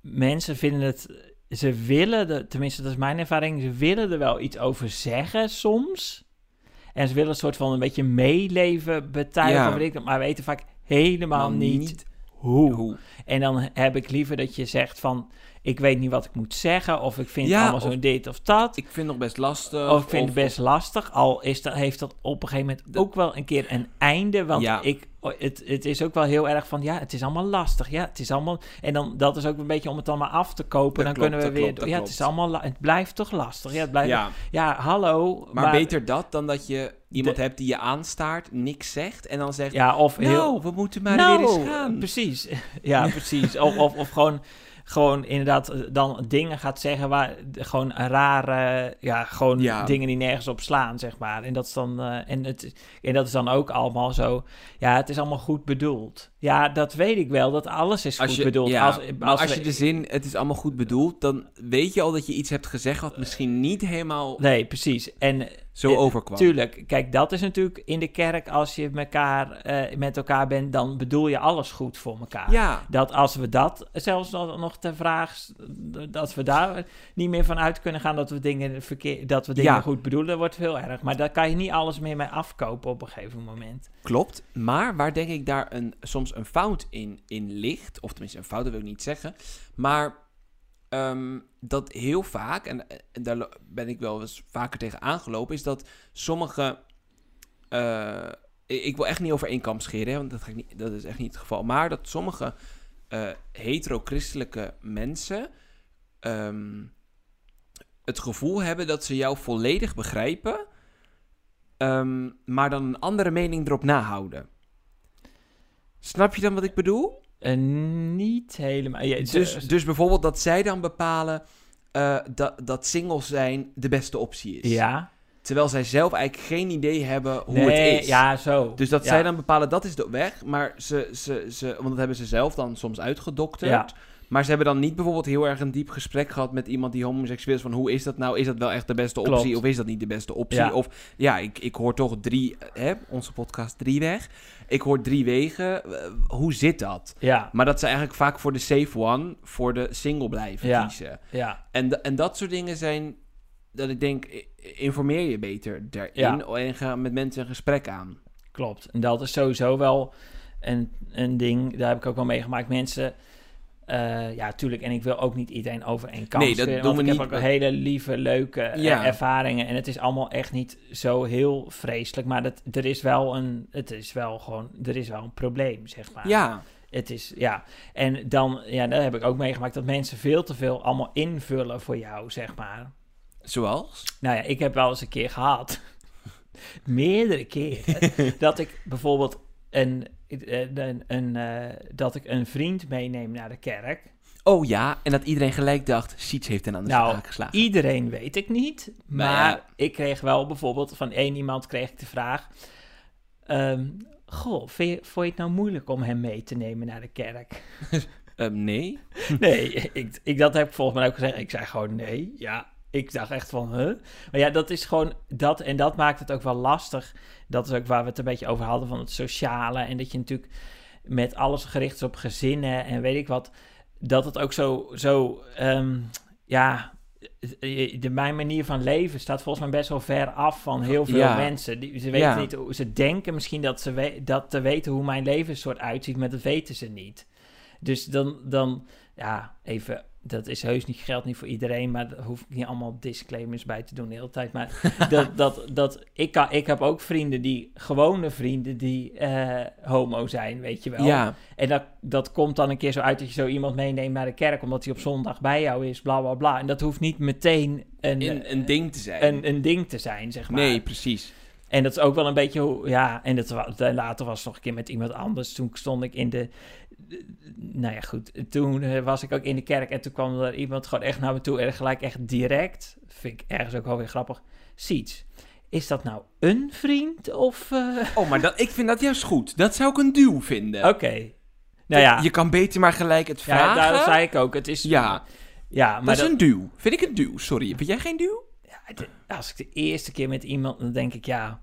mensen vinden het... Ze willen, de, tenminste dat is mijn ervaring, ze willen er wel iets over zeggen soms. En ze willen een soort van een beetje meeleven betuigen, Ja. maar weten vaak helemaal Maar niet, niet hoe. Hoe? En dan heb ik liever dat je zegt van, ik weet niet wat ik moet zeggen, of ik vind Ja, allemaal zo dit of dat. Ik vind het nog best lastig. Of ik vind het best lastig, al is dat, heeft dat op een gegeven moment ook wel een keer een einde. Want Ja. ik, het, het is ook wel heel erg van, ja, het is allemaal lastig. Ja, het is allemaal... En dan, dat is ook een beetje om het allemaal af te kopen. Dat dan klopt, kunnen we weer... klopt, ja, het is allemaal... Het blijft toch lastig. Ja, het blijft... Ja, Ja, hallo. maar, beter dat dan dat je iemand De- hebt die je aanstaart, niks zegt en dan zegt... Ja, of nou, heel... we moeten maar nou, weer eens gaan. precies. Ja, precies. Of, of, of gewoon... Gewoon inderdaad eh, dan dingen gaat zeggen waar gewoon rare, ja, gewoon Ja. dingen die nergens op slaan, zeg maar. En dat is dan, eh, en, het, en dat is dan ook allemaal zo, ja, het is allemaal goed bedoeld. Ja, dat weet ik wel, dat alles is Als goed je, bedoeld. ja, als, als we- je de zin, het is allemaal goed bedoeld, dan weet je al dat je iets hebt gezegd wat misschien niet helemaal Nee, precies. En zo overkwam. Tuurlijk, kijk, dat is natuurlijk in de kerk, als je elkaar, eh, met elkaar bent, dan bedoel je alles goed voor elkaar. Ja, Dat als we dat zelfs nog nog ter vraag, dat we daar niet meer van uit kunnen gaan dat we dingen, verkeer, dat we dingen Ja. goed bedoelen, wordt heel erg. Maar daar kan je niet alles meer mee afkopen op een gegeven moment. klopt. Maar waar denk ik daar een, soms een fout in, in ligt, of tenminste een fout, dat wil ik niet zeggen, maar ehm, dat heel vaak, en, en daar ben ik wel eens vaker tegen aangelopen, is dat sommige... eh, ik, wil echt niet over één kamp scheren, hè, want dat, ga ik niet, dat is echt niet het geval. Maar dat sommige eh, hetero-christelijke mensen ehm, het gevoel hebben dat ze jou volledig begrijpen, ehm, maar dan een andere mening erop nahouden. Snap je dan wat ik bedoel? Niet helemaal. Ja, Dus, dus bijvoorbeeld dat zij dan bepalen eh, dat, dat single zijn de beste optie is. ja. Terwijl zij zelf eigenlijk geen idee hebben hoe nee, het is. Ja, zo. Dus dat Ja. zij dan bepalen, dat is de weg. Maar ze, ze, ze, want dat hebben ze zelf dan soms uitgedokterd. Ja. Maar ze hebben dan niet bijvoorbeeld heel erg een diep gesprek gehad met iemand die homoseksueel is. Van hoe is dat nou? Is dat wel echt de beste optie? Klopt. Of is dat niet de beste optie? Ja. Of ja, ik, ik hoor toch drie, hè, onze podcast drie weg. Ik hoor drie wegen. Eh, hoe zit dat? Ja, Maar dat ze eigenlijk vaak voor de safe one, voor de single blijven Ja. kiezen. ja. En, en dat soort dingen zijn dat ik denk, informeer je beter daarin Ja. en ga met mensen een gesprek aan. Klopt. En dat is sowieso wel een, een ding. Daar heb ik ook wel meegemaakt. Mensen. Eh, ja, tuurlijk. En ik wil ook niet iedereen over één kant Nee, dat doen we ik niet. heb ook hele lieve, leuke eh, Ja. ervaringen. En het is allemaal echt niet zo heel vreselijk. Maar dat, er is wel een. Het is wel gewoon. Er is wel een probleem, zeg maar. Ja, Het is. Ja. En dan. Ja, daar heb ik ook meegemaakt dat mensen veel te veel allemaal invullen voor jou, zeg maar. zoals? Nou ja, ik heb wel eens een keer gehad, meerdere keren, dat ik bijvoorbeeld een, een, een, eh, dat ik een vriend meeneem naar de kerk. Oh ja, en dat iedereen gelijk dacht, Siets heeft een aan de Nou, zaak geslagen. Iedereen weet ik niet, Maar ik kreeg wel bijvoorbeeld van één iemand kreeg ik de vraag, ehm, Goh, je, vond je het nou moeilijk om hem mee te nemen naar de kerk? Ehm, nee. Nee, ik, ik, dat heb ik volgens mij ook gezegd. Ik zei gewoon nee. Ja, ik dacht echt van, huh? Maar ja, dat is gewoon dat. En dat maakt het ook wel lastig. Dat is ook waar we het een beetje over hadden van het sociale. En dat je natuurlijk met alles gericht is op gezinnen en weet ik wat. Dat het ook zo, zo ehm, ja, de, mijn manier van leven staat volgens mij best wel ver af van heel veel Ja. mensen. Die, ze weten Ja. niet hoe ze denken misschien dat ze we, dat te weten hoe mijn leven soort uitziet, maar dat weten ze niet. Dus dan, dan ja, even, dat is heus niet, geldt niet voor iedereen, maar daar hoef ik niet allemaal disclaimers bij te doen de hele tijd. Maar dat, dat, dat, ik, kan, ik heb ook vrienden die, gewone vrienden die eh, homo zijn, weet je wel. Ja, En dat, dat komt dan een keer zo uit dat je zo iemand meeneemt naar de kerk, omdat hij op zondag bij jou is, bla bla bla. En dat hoeft niet meteen een, een, een ding te zijn. een, een ding te zijn, zeg maar. nee, precies. En dat is ook wel een beetje hoe, ja, en dat, later was het nog een keer met iemand anders. Toen stond ik in de- nou ja, goed. Toen eh, was ik ook in de kerk en toen kwam er iemand gewoon echt naar me toe en gelijk echt direct, vind ik ergens ook wel weer grappig, Siets, is dat nou een vriend of, eh, Oh, maar dat, ik vind dat juist goed. Dat zou ik een duw vinden. oké. Nou ja, Je kan beter maar gelijk het ja vragen. daar zei ik ook. Het is, Ja, ja dat maar is een duw. Vind ik een duw, sorry. Vind jij geen duw? ja, als ik de eerste keer met iemand, dan denk ik, ja...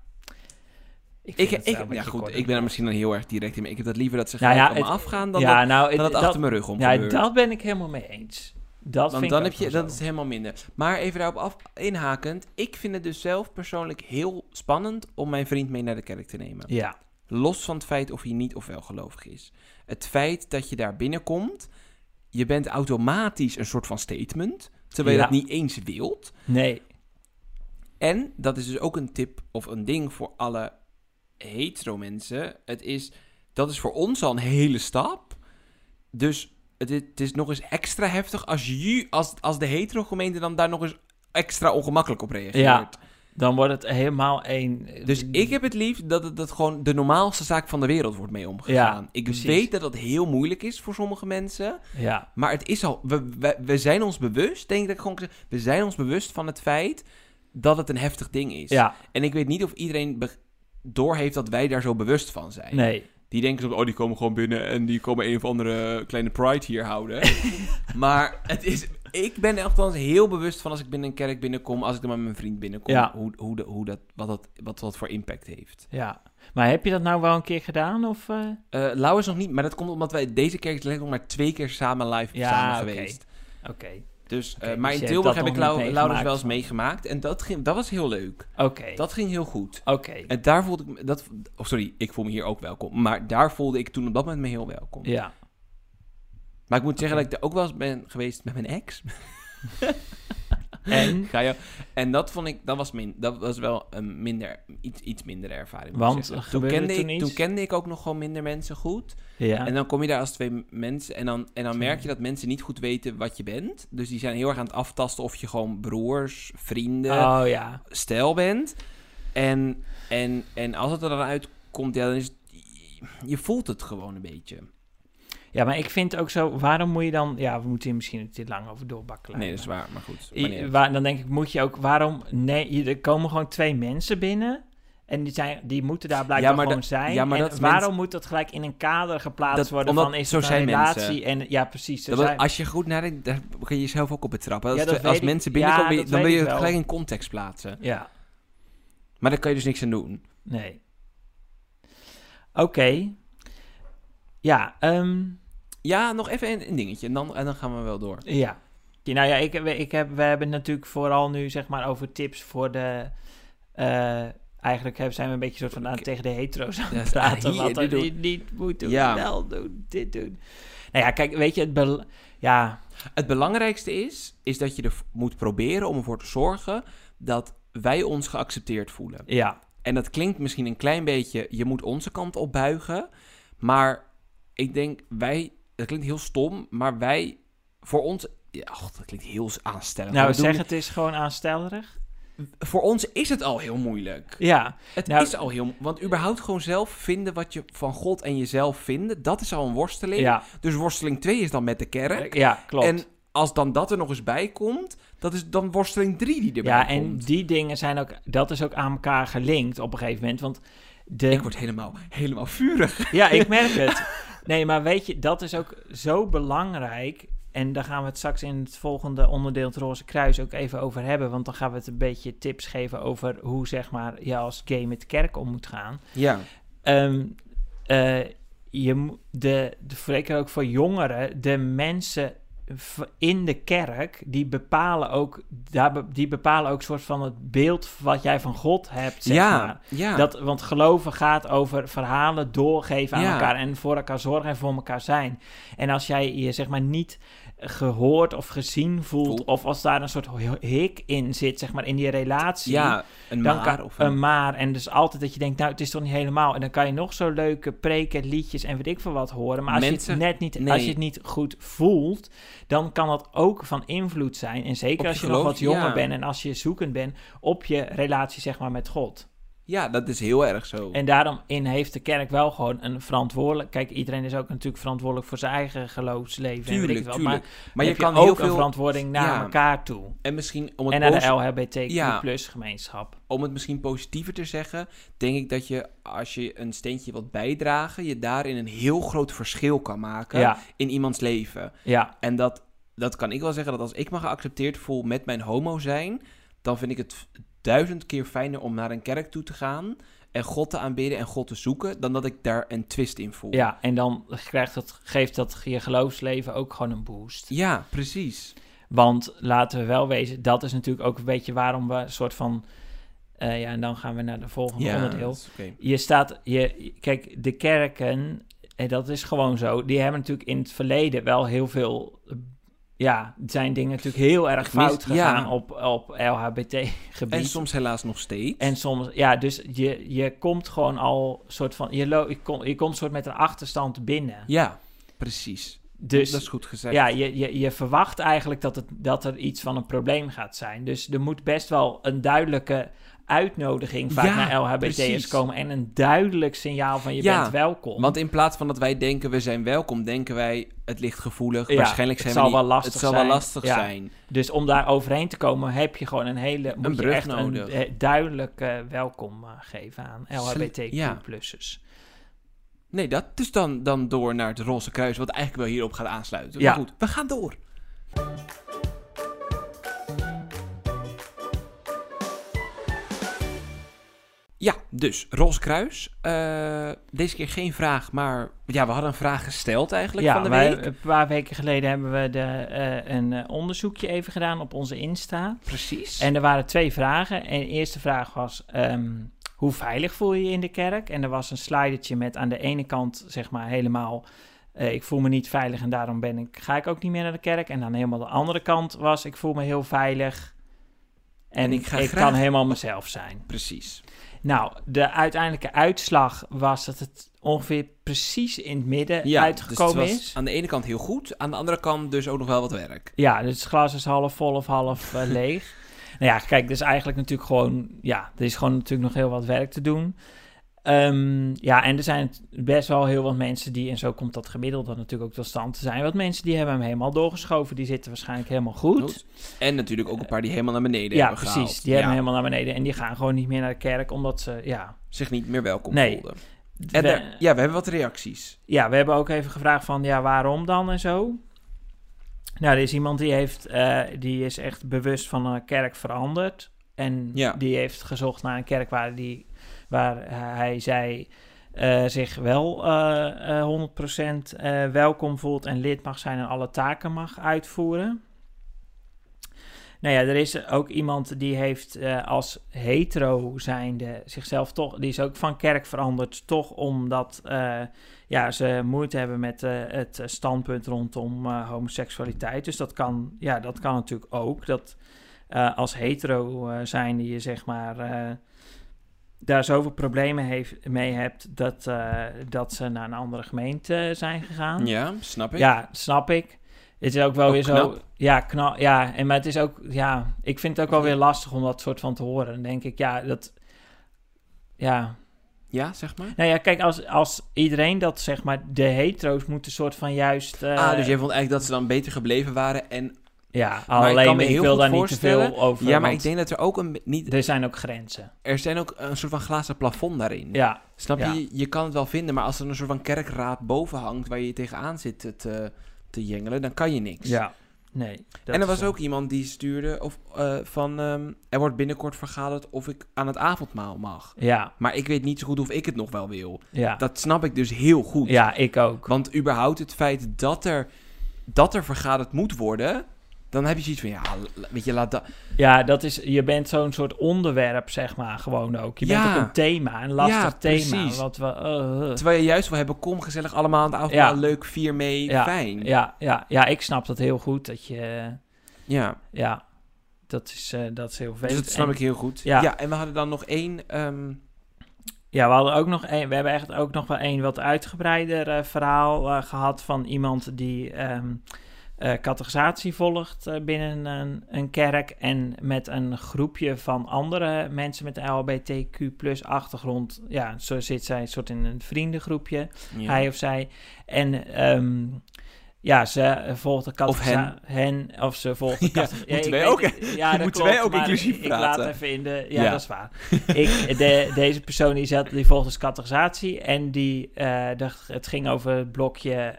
Ik, ja, goed, ik ben er misschien dan heel erg direct in. maar Ik heb dat liever dat ze Nou gelijk ja, het- afgaan dan, ja, dat, nou, dan het achter mijn rug om Ja, gebeurt. dat ben ik helemaal mee eens. Dat Want vind dan ik heb je, dat is helemaal minder. Maar even daarop af, inhakend. Ik vind het dus zelf persoonlijk heel spannend om mijn vriend mee naar de kerk te nemen. Ja, Los van het feit of hij niet of wel gelovig is. Het feit dat je daar binnenkomt, je bent automatisch een soort van statement. Terwijl je dat niet eens wilt. nee. En dat is dus ook een tip of een ding voor alle hetero mensen. Het is, dat is voor ons al een hele stap. Dus het is, het is nog eens extra heftig als, je, als, als de hetero gemeente dan daar nog eens extra ongemakkelijk op reageert. Ja. Dan wordt het helemaal één... Dus ik heb het liefst dat het dat gewoon de normaalste zaak van de wereld wordt mee omgegaan. Ja, ik precies. weet dat dat heel moeilijk is voor sommige mensen. Ja, Maar het is al. We, we, we zijn ons bewust, denk ik dat ik gewoon. We zijn ons bewust van het feit dat het een heftig ding is. ja, En ik weet niet of iedereen doorheeft dat wij daar zo bewust van zijn. nee. Die denken zo, oh, die komen gewoon binnen en die komen een of andere kleine pride hier houden. maar het is, ik ben er althans heel bewust van als ik binnen een kerk binnenkom, als ik dan met mijn vriend binnenkom, Ja. hoe, hoe, de, hoe dat, wat, dat, wat dat voor impact heeft. Ja. Maar heb je dat nou wel een keer gedaan? Of? Eh Lau is nog niet, maar dat komt omdat wij deze kerk maar twee keer samen live Ja, samen geweest. Oké, Dus, eh, Oké, maar dus in Tilburg heb ik nog Lau, niet Lau dus wel eens meegemaakt. en dat, ging, dat was heel leuk. oké, Dat ging heel goed. oké. En daar voelde ik me, dat, oh sorry, ik voel me hier ook welkom. Maar daar voelde ik toen op dat moment me heel welkom. Ja, Maar ik moet zeggen dat ik er ook wel eens ben geweest met mijn ex. en? Ga je? En dat vond ik, dat was, min, dat was wel een minder, iets, iets minder ervaring. Want, toen kende, ik, toen kende ik ook nog gewoon minder mensen goed. Ja, En dan kom je daar als twee mensen en dan, en dan merk je dat mensen niet goed weten wat je bent. Dus die zijn heel erg aan het aftasten of je gewoon broers, vrienden, oh ja, stijl bent. En, en, en als het er dan uitkomt, ja, dan is het, je voelt het gewoon een beetje. Ja, maar ik vind ook zo, waarom moet je dan... Ja, we moeten hier misschien te lang over doorbakkelen. Nee, dat is waar, maar goed. I- waar, dan denk ik, moet je ook, waarom... Nee, er komen gewoon twee mensen binnen... En die, zijn, die moeten daar blijkbaar Ja, gewoon zijn. ja, maar en dat waarom mensen- moet dat gelijk in een kader geplaatst Dat- worden van is zo het een relatie? En, ja, precies. Dat zijn, als je goed nadenkt, daar kun je jezelf ook op betrappen. Als, Ja, dat de- als weet ik. mensen binnenkomen, dan wil je het gelijk in context plaatsen. ja, Maar daar kan je dus niks aan doen. nee. Oké. Ja, ehm, Ja, nog even een, een dingetje en dan, en dan gaan we wel door. ja. Nou ja, ik, ik heb, we hebben natuurlijk vooral nu zeg maar over tips voor de... eh, eigenlijk zijn we een beetje soort van aan, tegen de hetero's aan Ja, het praten. hier, wat doen. niet, moet doen, Ja. wel doen, dit doen. Nou ja, kijk, weet je, het... bel- ja, Het belangrijkste is, is dat je er moet proberen om ervoor te zorgen dat wij ons geaccepteerd voelen. ja, En dat klinkt misschien een klein beetje, je moet onze kant opbuigen. Maar ik denk, wij, dat klinkt heel stom, maar wij, voor ons, ja, och, dat klinkt heel aanstellend. nou Maar we doen zeg het is gewoon aanstellerig. Voor ons is het al heel moeilijk. Ja, Het Nou- is al heel... Want überhaupt gewoon zelf vinden wat je van God en jezelf vinden, dat is al een worsteling. ja, Dus worsteling 2 is dan met de kerk. ja, klopt. En als dan dat er nog eens bij komt, dat is dan worsteling 3 die erbij ja, komt. en die dingen zijn ook, dat is ook aan elkaar gelinkt op een gegeven moment. Want de, Ik word helemaal, helemaal vurig. Ja, ik merk het. Nee, maar weet je, dat is ook zo belangrijk. En daar gaan we het straks in het volgende onderdeel, het Roze Kruis, ook even over hebben. Want dan gaan we het een beetje tips geven over hoe, zeg maar, je als gay met de kerk om moet gaan. Ja. Ehm, eh, je, de, de, zeker ook voor jongeren, de mensen in de kerk, die bepalen ook, die bepalen ook soort van het beeld wat jij van God hebt, zeg ja, maar. ja. Dat, want geloven gaat over verhalen doorgeven aan Ja. elkaar en voor elkaar zorgen en voor elkaar zijn. En als jij je zeg maar niet gehoord of gezien voelt, Voelt. of als daar een soort hik in zit, zeg maar in die relatie, ja, een dan maar kan, of een een... maar. En dus altijd dat je denkt, nou, het is toch niet helemaal. En dan kan je nog zo leuke preken, liedjes en weet ik veel wat horen. Maar als je het net niet, nee. als je het niet goed voelt, dan kan dat ook van invloed zijn. En zeker Op als je nog wat jonger ja. bent en als je zoekend bent op je relatie, zeg maar, met God. Ja, dat is heel erg zo. En daarom in heeft de kerk wel gewoon een verantwoordelijk. Kijk, iedereen is ook natuurlijk verantwoordelijk voor zijn eigen geloofsleven. en tuurlijk, wel, tuurlijk. Maar, Maar, je kan ook heel veel... een verantwoording naar Ja. elkaar toe. En misschien om het, En naar de LHBTQ Ja. plus gemeenschap. om het misschien positiever te zeggen, denk ik dat je als je een steentje wilt bijdragen, je daarin een heel groot verschil kan maken Ja, in iemands leven. ja, En dat, dat kan ik wel zeggen, dat als ik me geaccepteerd voel met mijn homo zijn, dan vind ik het duizend keer fijner om naar een kerk toe te gaan en God te aanbidden en God te zoeken, dan dat ik daar een twist in voel. ja. En dan krijgt dat, geeft dat je geloofsleven ook gewoon een boost. Ja, precies. Want laten we wel wezen, dat is natuurlijk ook een beetje waarom we een soort van... eh, ja, en dan gaan we naar de volgende Ja, onderdeel. Je staat, je, kijk, de kerken, en dat is gewoon zo, die hebben natuurlijk in het verleden wel heel veel, eh, ja, zijn dingen natuurlijk heel erg fout gegaan op, op LHBT-gebied. En soms helaas nog steeds. En soms, ja, dus je, je komt gewoon al soort van, je, lo, je, kom, je komt soort met een achterstand binnen. Ja, precies. Dus dat is goed gezegd. ja, je, je, je verwacht eigenlijk dat, het, dat er iets van een probleem gaat zijn. Dus er moet best wel een duidelijke uitnodiging vaak Ja, naar LHBT'ers precies. komen. En een duidelijk signaal van je Ja, bent welkom. Want in plaats van dat wij denken we zijn welkom, denken wij het ligt gevoelig. Ja, Waarschijnlijk het zijn we zal niet- wel lastig Het zal zijn. wel lastig zijn. Dus om daar overheen te komen heb je gewoon een hele... Moet Een je echt nodig. een eh, duidelijk welkom eh, geven aan. LHBTQ+'ers. Nee, dat dus dan, dan door naar het Roze Kruis, wat eigenlijk wel hierop gaat aansluiten. Ja. Maar goed, we gaan door. Ja, dus Roze Kruis. Eh, deze keer geen vraag, maar ja, we hadden een vraag gesteld eigenlijk Ja, van de wij, week. een paar weken geleden hebben we de, eh, een eh, onderzoekje even gedaan op onze Insta. Precies. En er waren twee vragen. En de eerste vraag was: ehm, hoe veilig voel je je in de kerk? En er was een slidertje met aan de ene kant, zeg maar, helemaal. ik voel me niet veilig en daarom ben ik, ga ik ook niet meer naar de kerk. En aan helemaal de andere kant was: ik voel me heel veilig. En, En ik ik, ga ik graag- kan helemaal mezelf zijn. Precies. Nou, de uiteindelijke uitslag was dat het ongeveer precies in het midden Ja, uitgekomen dus het was is. aan de ene kant heel goed, aan de andere kant dus ook nog wel wat werk. Ja, dus het glas is half vol of half eh, leeg. nou ja, kijk, dus eigenlijk natuurlijk gewoon... Ja, er is gewoon natuurlijk nog heel wat werk te doen. Ehm, ja, en er zijn best wel heel wat mensen die... En zo komt dat gemiddelde natuurlijk ook tot stand. Er zijn wat mensen die hebben hem helemaal doorgeschoven. Die zitten waarschijnlijk helemaal goed. Goed. En natuurlijk ook een paar die helemaal naar beneden Ja, hebben precies. gehaald. Die hebben Ja, hem helemaal naar beneden. En die gaan gewoon niet meer naar de kerk, omdat ze... Ja, zich niet meer welkom Nee. voelden. En we- daar- ja, we hebben wat reacties. Ja, we hebben ook even gevraagd van, ja, waarom dan en zo. Nou, er is iemand die heeft, eh, die is echt bewust van een kerk veranderd. En Ja. die heeft gezocht naar een kerk waar, die, waar hij zei eh, zich wel eh, eh, 100% eh, welkom voelt en lid mag zijn en alle taken mag uitvoeren. Nou ja, er is ook iemand die heeft eh, als hetero zijnde zichzelf toch, die is ook van kerk veranderd, toch omdat eh, ja, ze moeite hebben met eh, het eh, standpunt rondom eh, homoseksualiteit. Dus dat kan, ja, dat kan natuurlijk ook. Dat eh, als hetero eh zijnde je zeg maar eh, daar zoveel problemen heeft, mee hebt dat, eh, dat ze naar een andere gemeente zijn gegaan. Ja, snap ik. Ja, snap ik. Het is ook wel Ook weer zo. Ja, knap. Ja, en maar het is ook. Ja, ik vind het ook wel weer lastig om dat soort van te horen. Dan denk ik, ja, dat. Ja. Ja, zeg maar. Nou ja, kijk, als, als iedereen dat zeg maar. De hetero's moeten soort van juist. eh, ah, dus jij vond eigenlijk dat ze dan beter gebleven waren en Ja, ik alleen ik heel wil daar niet te veel over. ja, maar ik denk dat er ook een... Niet, er zijn ook grenzen. er zijn ook een soort van glazen plafond daarin. Ja, Snap Ja. je? Je kan het wel vinden, maar als er een soort van kerkraad boven hangt... waar je tegenaan zit te- te, jengelen, dan kan je niks. ja. Nee. dat en er was zo. ook iemand die stuurde of, eh, van... ehm, er wordt binnenkort vergaderd of ik aan het avondmaal mag. Ja, Maar ik weet niet zo goed of ik het nog wel wil. ja. Dat snap ik dus heel goed. ja, ik ook. Want überhaupt het feit dat er, dat er vergaderd moet worden... dan heb je zoiets van, ja, weet je, laat dat... Ja, dat is, je bent zo'n soort onderwerp, zeg maar, gewoon ook. Je Ja. bent ook een thema, een lastig Ja, thema. Wat we, eh. Terwijl je juist wil hebben, kom gezellig allemaal aan het avondmaal, Ja. leuk, vier mee, Ja, fijn. ja, ja, ja, ik snap dat heel goed. Dat je, Ja, ja, dat is, dat is heel dus vervelend. dat snap En- ik heel goed. Ja. En we hadden dan nog één... ehm, Ja, we hadden ook nog een, we hebben echt ook nog wel een wat uitgebreider verhaal eh, gehad van iemand die ehm categorisatie volgt eh, binnen een, een kerk en met een groepje van andere mensen met een LHBTQ plus achtergrond. Ja, zo zit zij soort in een vriendengroepje, ja. hij of zij. En ehm, ja, ze volgt de Of hen. hen of ze volgt de Ja, categorisatie. moeten wij ook- ja, dat moeten klopt, wij ook inclusief ik, ik laat praten? even in de... Ja, Ja. dat is waar. ik, de, deze persoon die, zat, die volgt dus categorisatie en die, dacht, het ging over het blokje...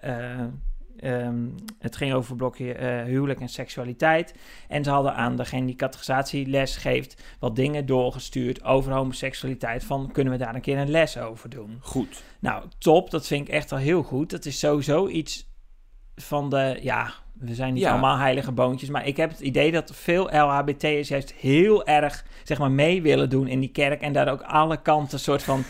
ehm, het ging over blokje eh, huwelijk en seksualiteit. En ze hadden aan degene die categorisatie les geeft... wat dingen doorgestuurd over homoseksualiteit. Van, kunnen we daar een keer een les over doen? Goed. Nou, top. Dat vind ik echt wel heel goed. Dat is sowieso iets van de... Ja, we zijn niet Ja. allemaal heilige boontjes. Maar ik heb het idee dat veel LHBT'ers juist heel erg, zeg maar, mee willen doen in die kerk. En daar ook alle kanten soort van...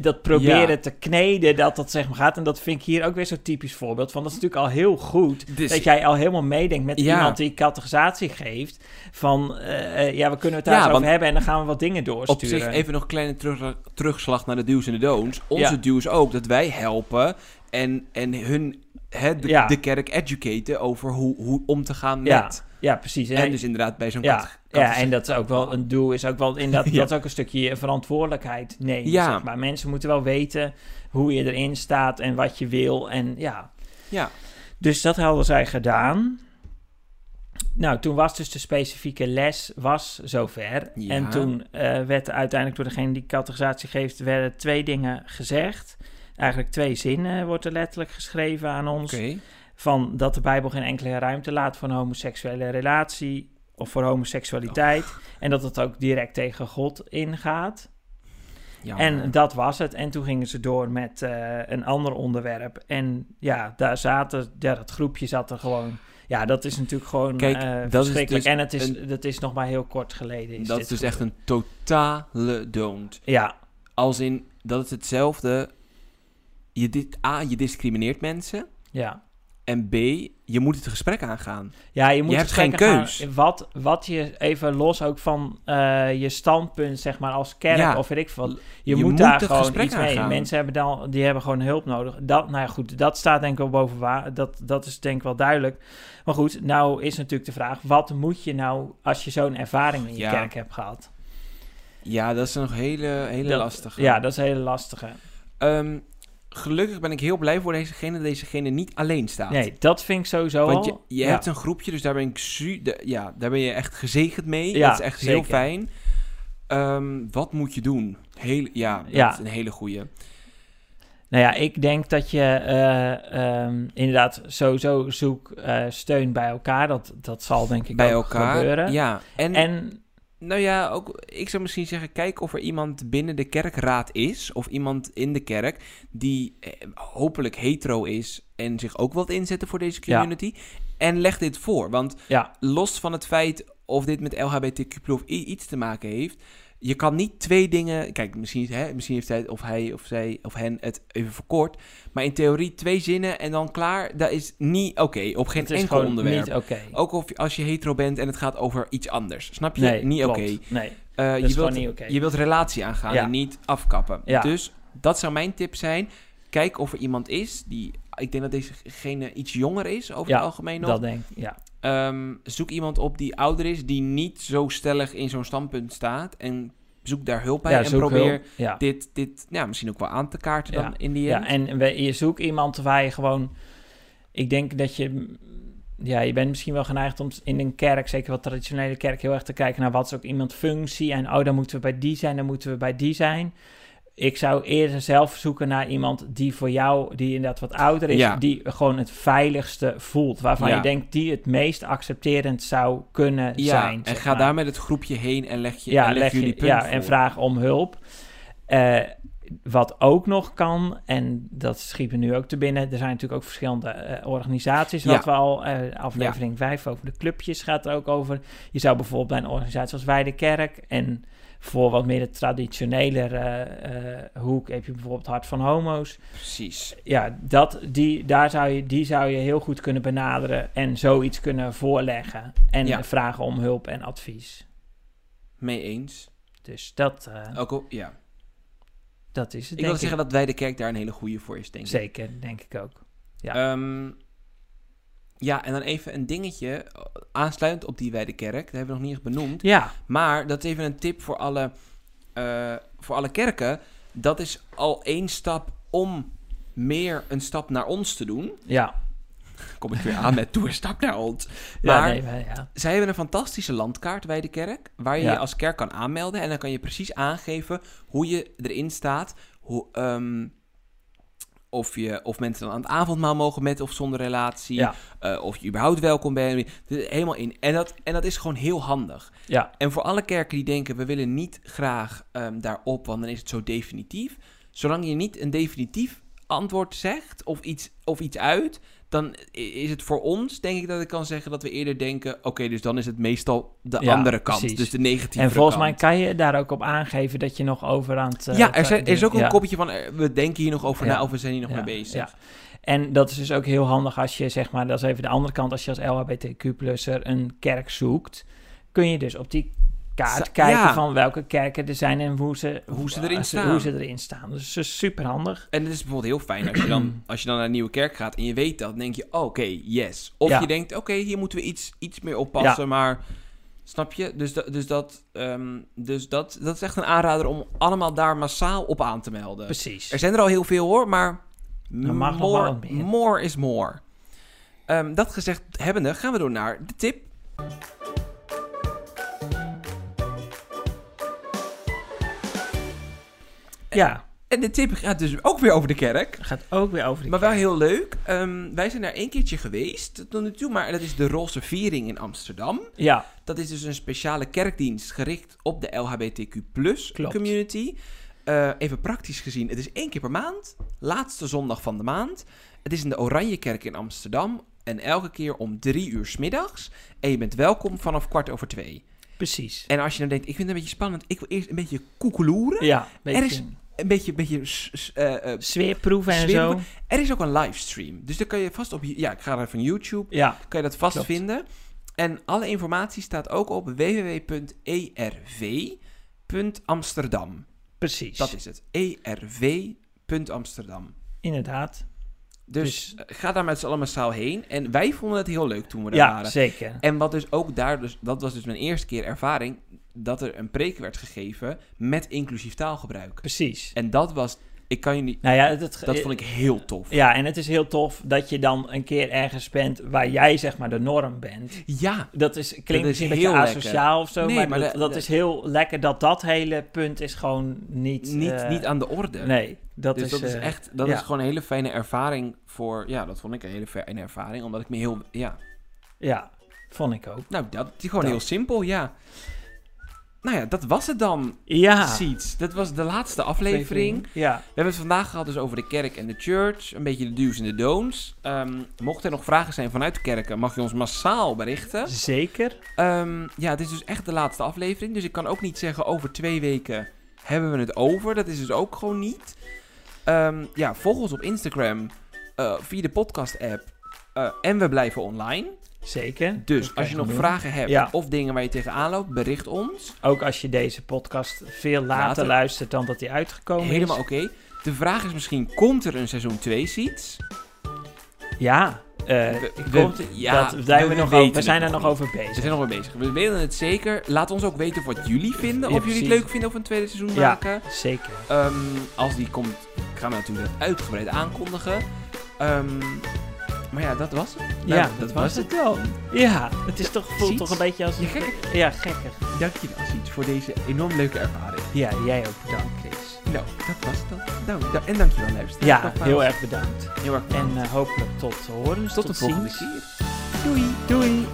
Dat proberen Ja. te kneden, dat dat zeg maar gaat. En dat vind ik hier ook weer zo'n typisch voorbeeld van. Dat is natuurlijk al heel goed. Dus, dat jij al helemaal meedenkt met Ja. iemand die categorisatie geeft. Van, eh, eh, ja, we kunnen het daar Ja, over hebben. En dan gaan we wat dingen doorsturen. op zich even nog een kleine terug, terugslag naar de do's en de don'ts. Onze do's ook, dat wij helpen en, en hun, hè, de, de kerk educaten over hoe, hoe om te gaan met. Ja, precies. En dus inderdaad bij zo'n Ja, kat- ja, en dat is ook wel een doel, is ook wel inderdaad, Ja. dat is ook een stukje verantwoordelijkheid nemen, Ja. zeg maar. Mensen moeten wel weten hoe je erin staat en wat je wil en ja. Ja. Dus dat hadden zij gedaan. Nou, toen was dus de specifieke les was zover. Ja. En toen eh, werd uiteindelijk door degene die categorisatie geeft, werden twee dingen gezegd. Eigenlijk twee zinnen wordt er letterlijk geschreven aan ons Oké. Van dat de Bijbel geen enkele ruimte laat voor een homoseksuele relatie of voor homoseksualiteit. En dat het ook direct tegen God ingaat. En dat was het. En toen gingen ze door met eh, een ander onderwerp. En ja, daar zaten, ja, dat groepje zat er gewoon. Ja, dat is natuurlijk gewoon Kijk, eh, dat is verschrikkelijk. dus en het is, een- dat is nog maar heel kort geleden. Is dat is dus echt een totale don't. Ja, Als in dat het hetzelfde. Je dit, A, je discrimineert mensen. ja. En B, je moet het gesprek aangaan. Ja, je moet hebt geen gaan- keus. wat, wat je even los ook van eh, je standpunt, zeg maar, als kerk Ja. of weet ik veel. wat. Je, Je moet, moet daar het gewoon gesprek iets mee. aangaan. Mensen hebben dan, die hebben gewoon hulp nodig. Dat, nou ja, goed, dat staat denk ik wel boven waar. Dat, dat is denk ik wel duidelijk. Maar goed, nou is natuurlijk de vraag: wat moet je nou als je zo'n ervaring in je Ja. kerk hebt gehad? Ja, dat is een hele, hele Dat- lastige. Ja, dat is een hele lastige. Ehm, gelukkig ben ik heel blij voor dezegene dezegene niet alleen staat. Nee, dat vind ik sowieso Want je, je ja. hebt een groepje, dus daar ben ik su de- ja, daar ben je echt gezegend mee. Ja, dat is echt heel fijn. Ehm, wat moet je doen? Heel, ja, dat Ja. is een hele goeie. Nou ja, ik denk dat je eh, ehm, inderdaad sowieso zoek eh, steun bij elkaar. Dat, dat zal denk ik Bij ook elkaar. gebeuren. Ja, en, En nou ja, ook, ik zou misschien zeggen, kijk of er iemand binnen de kerkraad is, of iemand in de kerk, die eh, hopelijk hetero is en zich ook wilt inzetten voor deze Ja. community. En leg dit voor, want ja, los van het feit of dit met LHBTQ of iets te maken heeft, je kan niet twee dingen. Kijk, misschien, hè, misschien heeft hij of hij of zij of hen het even verkort. Maar in theorie twee zinnen en dan klaar. Dat is niet oké. op geen enkel onderwerp. niet. Ook of, als je hetero bent en het gaat over iets anders. Snap je? Nee, niet oké. Nee, Eh, je, wilt, niet je wilt relatie aangaan Ja. en niet afkappen. Ja. Dus dat zou mijn tip zijn. Kijk of er iemand is die. Ik denk dat dezegene iets jonger is over Ja, het algemeen nog. dat denk ik. Ja, Ehm, zoek iemand op die ouder is, die niet zo stellig in zo'n standpunt staat. En zoek daar hulp bij. ja en probeer hulp. Dit, dit ja, misschien ook wel aan te kaarten dan in die Ja, en we, je zoekt iemand waar je gewoon... Ik denk dat je... ja, je bent misschien wel geneigd om in een kerk, zeker wel traditionele kerk, heel erg te kijken naar wat is ook iemand functie. En oh, dan moeten we bij die zijn, dan moeten we bij die zijn. Ik zou eerder zelf zoeken naar iemand die voor jou, die inderdaad wat ouder is, Ja. die gewoon het veiligste voelt. Waarvan Ja. je denkt die het meest accepterend zou kunnen Ja, zijn. en ga maar. daar met het groepje heen en leg, je, ja, en leg, leg jullie je, punt ja, voor. en vraag om hulp. Eh, wat ook nog kan, en dat schiet me nu ook te binnen, er zijn natuurlijk ook verschillende eh, organisaties. Wat we al, eh, aflevering 5 over de clubjes gaat er ook over. Je zou bijvoorbeeld bij een organisatie als Wij de Kerk en voor wat meer de traditionele eh, eh, hoek heb je bijvoorbeeld Hart van Homo's. Precies. Ja, dat, die, daar zou je, die zou je heel goed kunnen benaderen en zoiets kunnen voorleggen. En Ja. vragen om hulp en advies. Mee eens. Dus dat, eh, Ook al, ja. dat is het, Ik wil zeggen dat wij de kerk daar een hele goede voor is, denk ik. Zeker, denk ik ook. Ja. Ehm, ja, en dan even een dingetje, eh, aansluitend op die wij de kerk, dat hebben we nog niet echt benoemd. Ja, Maar dat is even een tip voor alle, eh, voor alle kerken. Dat is al één stap om meer een stap naar ons te doen. ja. Kom ik weer aan met doe een stap naar ons. ja, Maar nee, wij- ja. zij hebben een fantastische landkaart bij de kerk. Waar je Ja. je als kerk kan aanmelden. En dan kan je precies aangeven hoe je erin staat. Hoe, ehm, of, je, of mensen dan aan het avondmaal mogen met of zonder relatie. Ja. eh, of je überhaupt welkom bent. Helemaal in. En dat, en dat is gewoon heel handig. ja, En voor alle kerken die denken, we willen niet graag ehm, daarop, want dan is het zo definitief. Zolang je niet een definitief antwoord zegt of iets, of iets uit, dan is het voor ons, denk ik dat ik kan zeggen dat we eerder denken, oké, dus dan is het meestal de Ja, andere kant, precies. dus de negatieve En volgens mij kant. kan je daar ook op aangeven dat je nog over aan het... eh, ja, er, zijn, er is ook een ja. kopje van, eh, we denken hier nog over Ja. na of we zijn hier nog mee bezig. ja. En dat is dus ook heel handig als je, zeg maar, dat is even de andere kant, als je als LHBTQ-plusser een kerk zoekt, kun je dus op die kaart Sa- kijken ja. van welke kerken er zijn en hoe ze, Hoe ze erin hoe staan. Hoe ze erin staan. Dus dat is super handig. En het is bijvoorbeeld heel fijn als je dan, als je dan naar een nieuwe kerk gaat en je weet dat, dan denk je, oh, oké, yes. Of Ja. je denkt, oké, hier moeten we iets, iets meer oppassen, maar snap je? Dus, dat, dus, dat, ehm, dus dat, dat is echt een aanrader om allemaal daar massaal op aan te melden. Precies. Er zijn er al heel veel hoor, maar more, more is more. Ehm, dat gezegd hebbende, gaan we door naar de tip. Ja, En de tip gaat dus ook weer over de kerk. gaat ook weer over die Maar wel kerk. heel leuk. Ehm, wij zijn daar één keertje geweest tot nu toe, maar dat is de Roze Viering in Amsterdam. Ja, Dat is dus een speciale kerkdienst gericht op de LHBTQ community. Eh, even praktisch gezien, het is één keer per maand, laatste zondag van de maand. Het is in de Oranjekerk in Amsterdam en elke keer om drie uur 's middags. En je bent welkom vanaf kwart over twee. precies. En als je dan denkt, ik vind het een beetje spannend, ik wil eerst een beetje koekeloeren. Ja, beetje Er is Een beetje, beetje eh, sfeerproeven en sfeerproeven. zo. er is ook een livestream. Dus dan kan je vast op... Ja, ik ga naar van YouTube. Ja, Kan je dat vast Klopt. vinden. En alle informatie staat ook op www.erv.amsterdam. precies. Dat is het. erv.amsterdam. Inderdaad. Dus, eh, ga daar met z'n allen massaal heen. En wij vonden het heel leuk toen we daar Ja, waren. zeker. En wat dus ook daar... Dus, dat was dus mijn eerste keer ervaring... dat er een preek werd gegeven met inclusief taalgebruik. Precies. En dat was... Ik kan je niet... Nou ja, het- Dat vond ik heel tof. Ja, en het is heel tof dat je dan een keer ergens bent waar jij zeg maar de norm bent. Ja, Dat is, klinkt is misschien een heel beetje asociaal of zo, Nee, maar, maar dat, de- dat de- is heel lekker dat dat hele punt is gewoon niet... niet, eh, niet aan de orde. Nee, dat dus is... dat is eh, echt, dat ja. is gewoon een hele fijne ervaring voor, ja, dat vond ik een hele fijne ervaring, omdat ik me heel, ja, Ja, vond ik ook. nou, dat is gewoon Dat. heel simpel, ja. Nou ja, dat was het dan, Ja. Seeds. Dat was de laatste aflevering. Ja, We hebben het vandaag gehad dus over de kerk en de church, een beetje de do's en de don'ts. Ehm, mochten er nog vragen zijn vanuit de kerken, mag je ons massaal berichten. zeker. Ehm, ja, het is dus echt de laatste aflevering, dus ik kan ook niet zeggen over twee weken hebben we het over. Dat is dus ook gewoon niet. Ehm, ja, volg ons op Instagram eh, via de podcast-app eh, en we blijven online. Zeker. Dus als je nog doen. vragen hebt Ja. of dingen waar je tegenaan loopt, bericht ons. Ook als je deze podcast veel later, Later. luistert dan dat die uitgekomen Helemaal is. oké. De vraag is misschien, komt er een seizoen 2 seats? Ja, We- we- ja, dat, we we, nog over, we zijn er nog over We bezig. zijn nog mee bezig. We weten het zeker. Laat ons ook weten wat jullie vinden. Ja, of jullie het leuk vinden of we een tweede seizoen Ja. maken. Zeker. Ehm, als die komt, gaan we natuurlijk uitgebreid aankondigen. Ehm, Maar ja, dat was het. Ja, Nou, dat was het dan. Ja, het is toch, voelt toch een beetje als... Ja, gekker. Ja, gekker. Dank je wel, Siets, voor deze enorm leuke ervaring. Ja, jij ook bedankt, Chris. Nou, dat was het dan. Nou, da- en dankjewel, luisteraar. Ja, heel erg bedankt. Heel erg En bedankt. eh, hopelijk tot horen. Tot de volgende ziens. keer. Doei. Doei.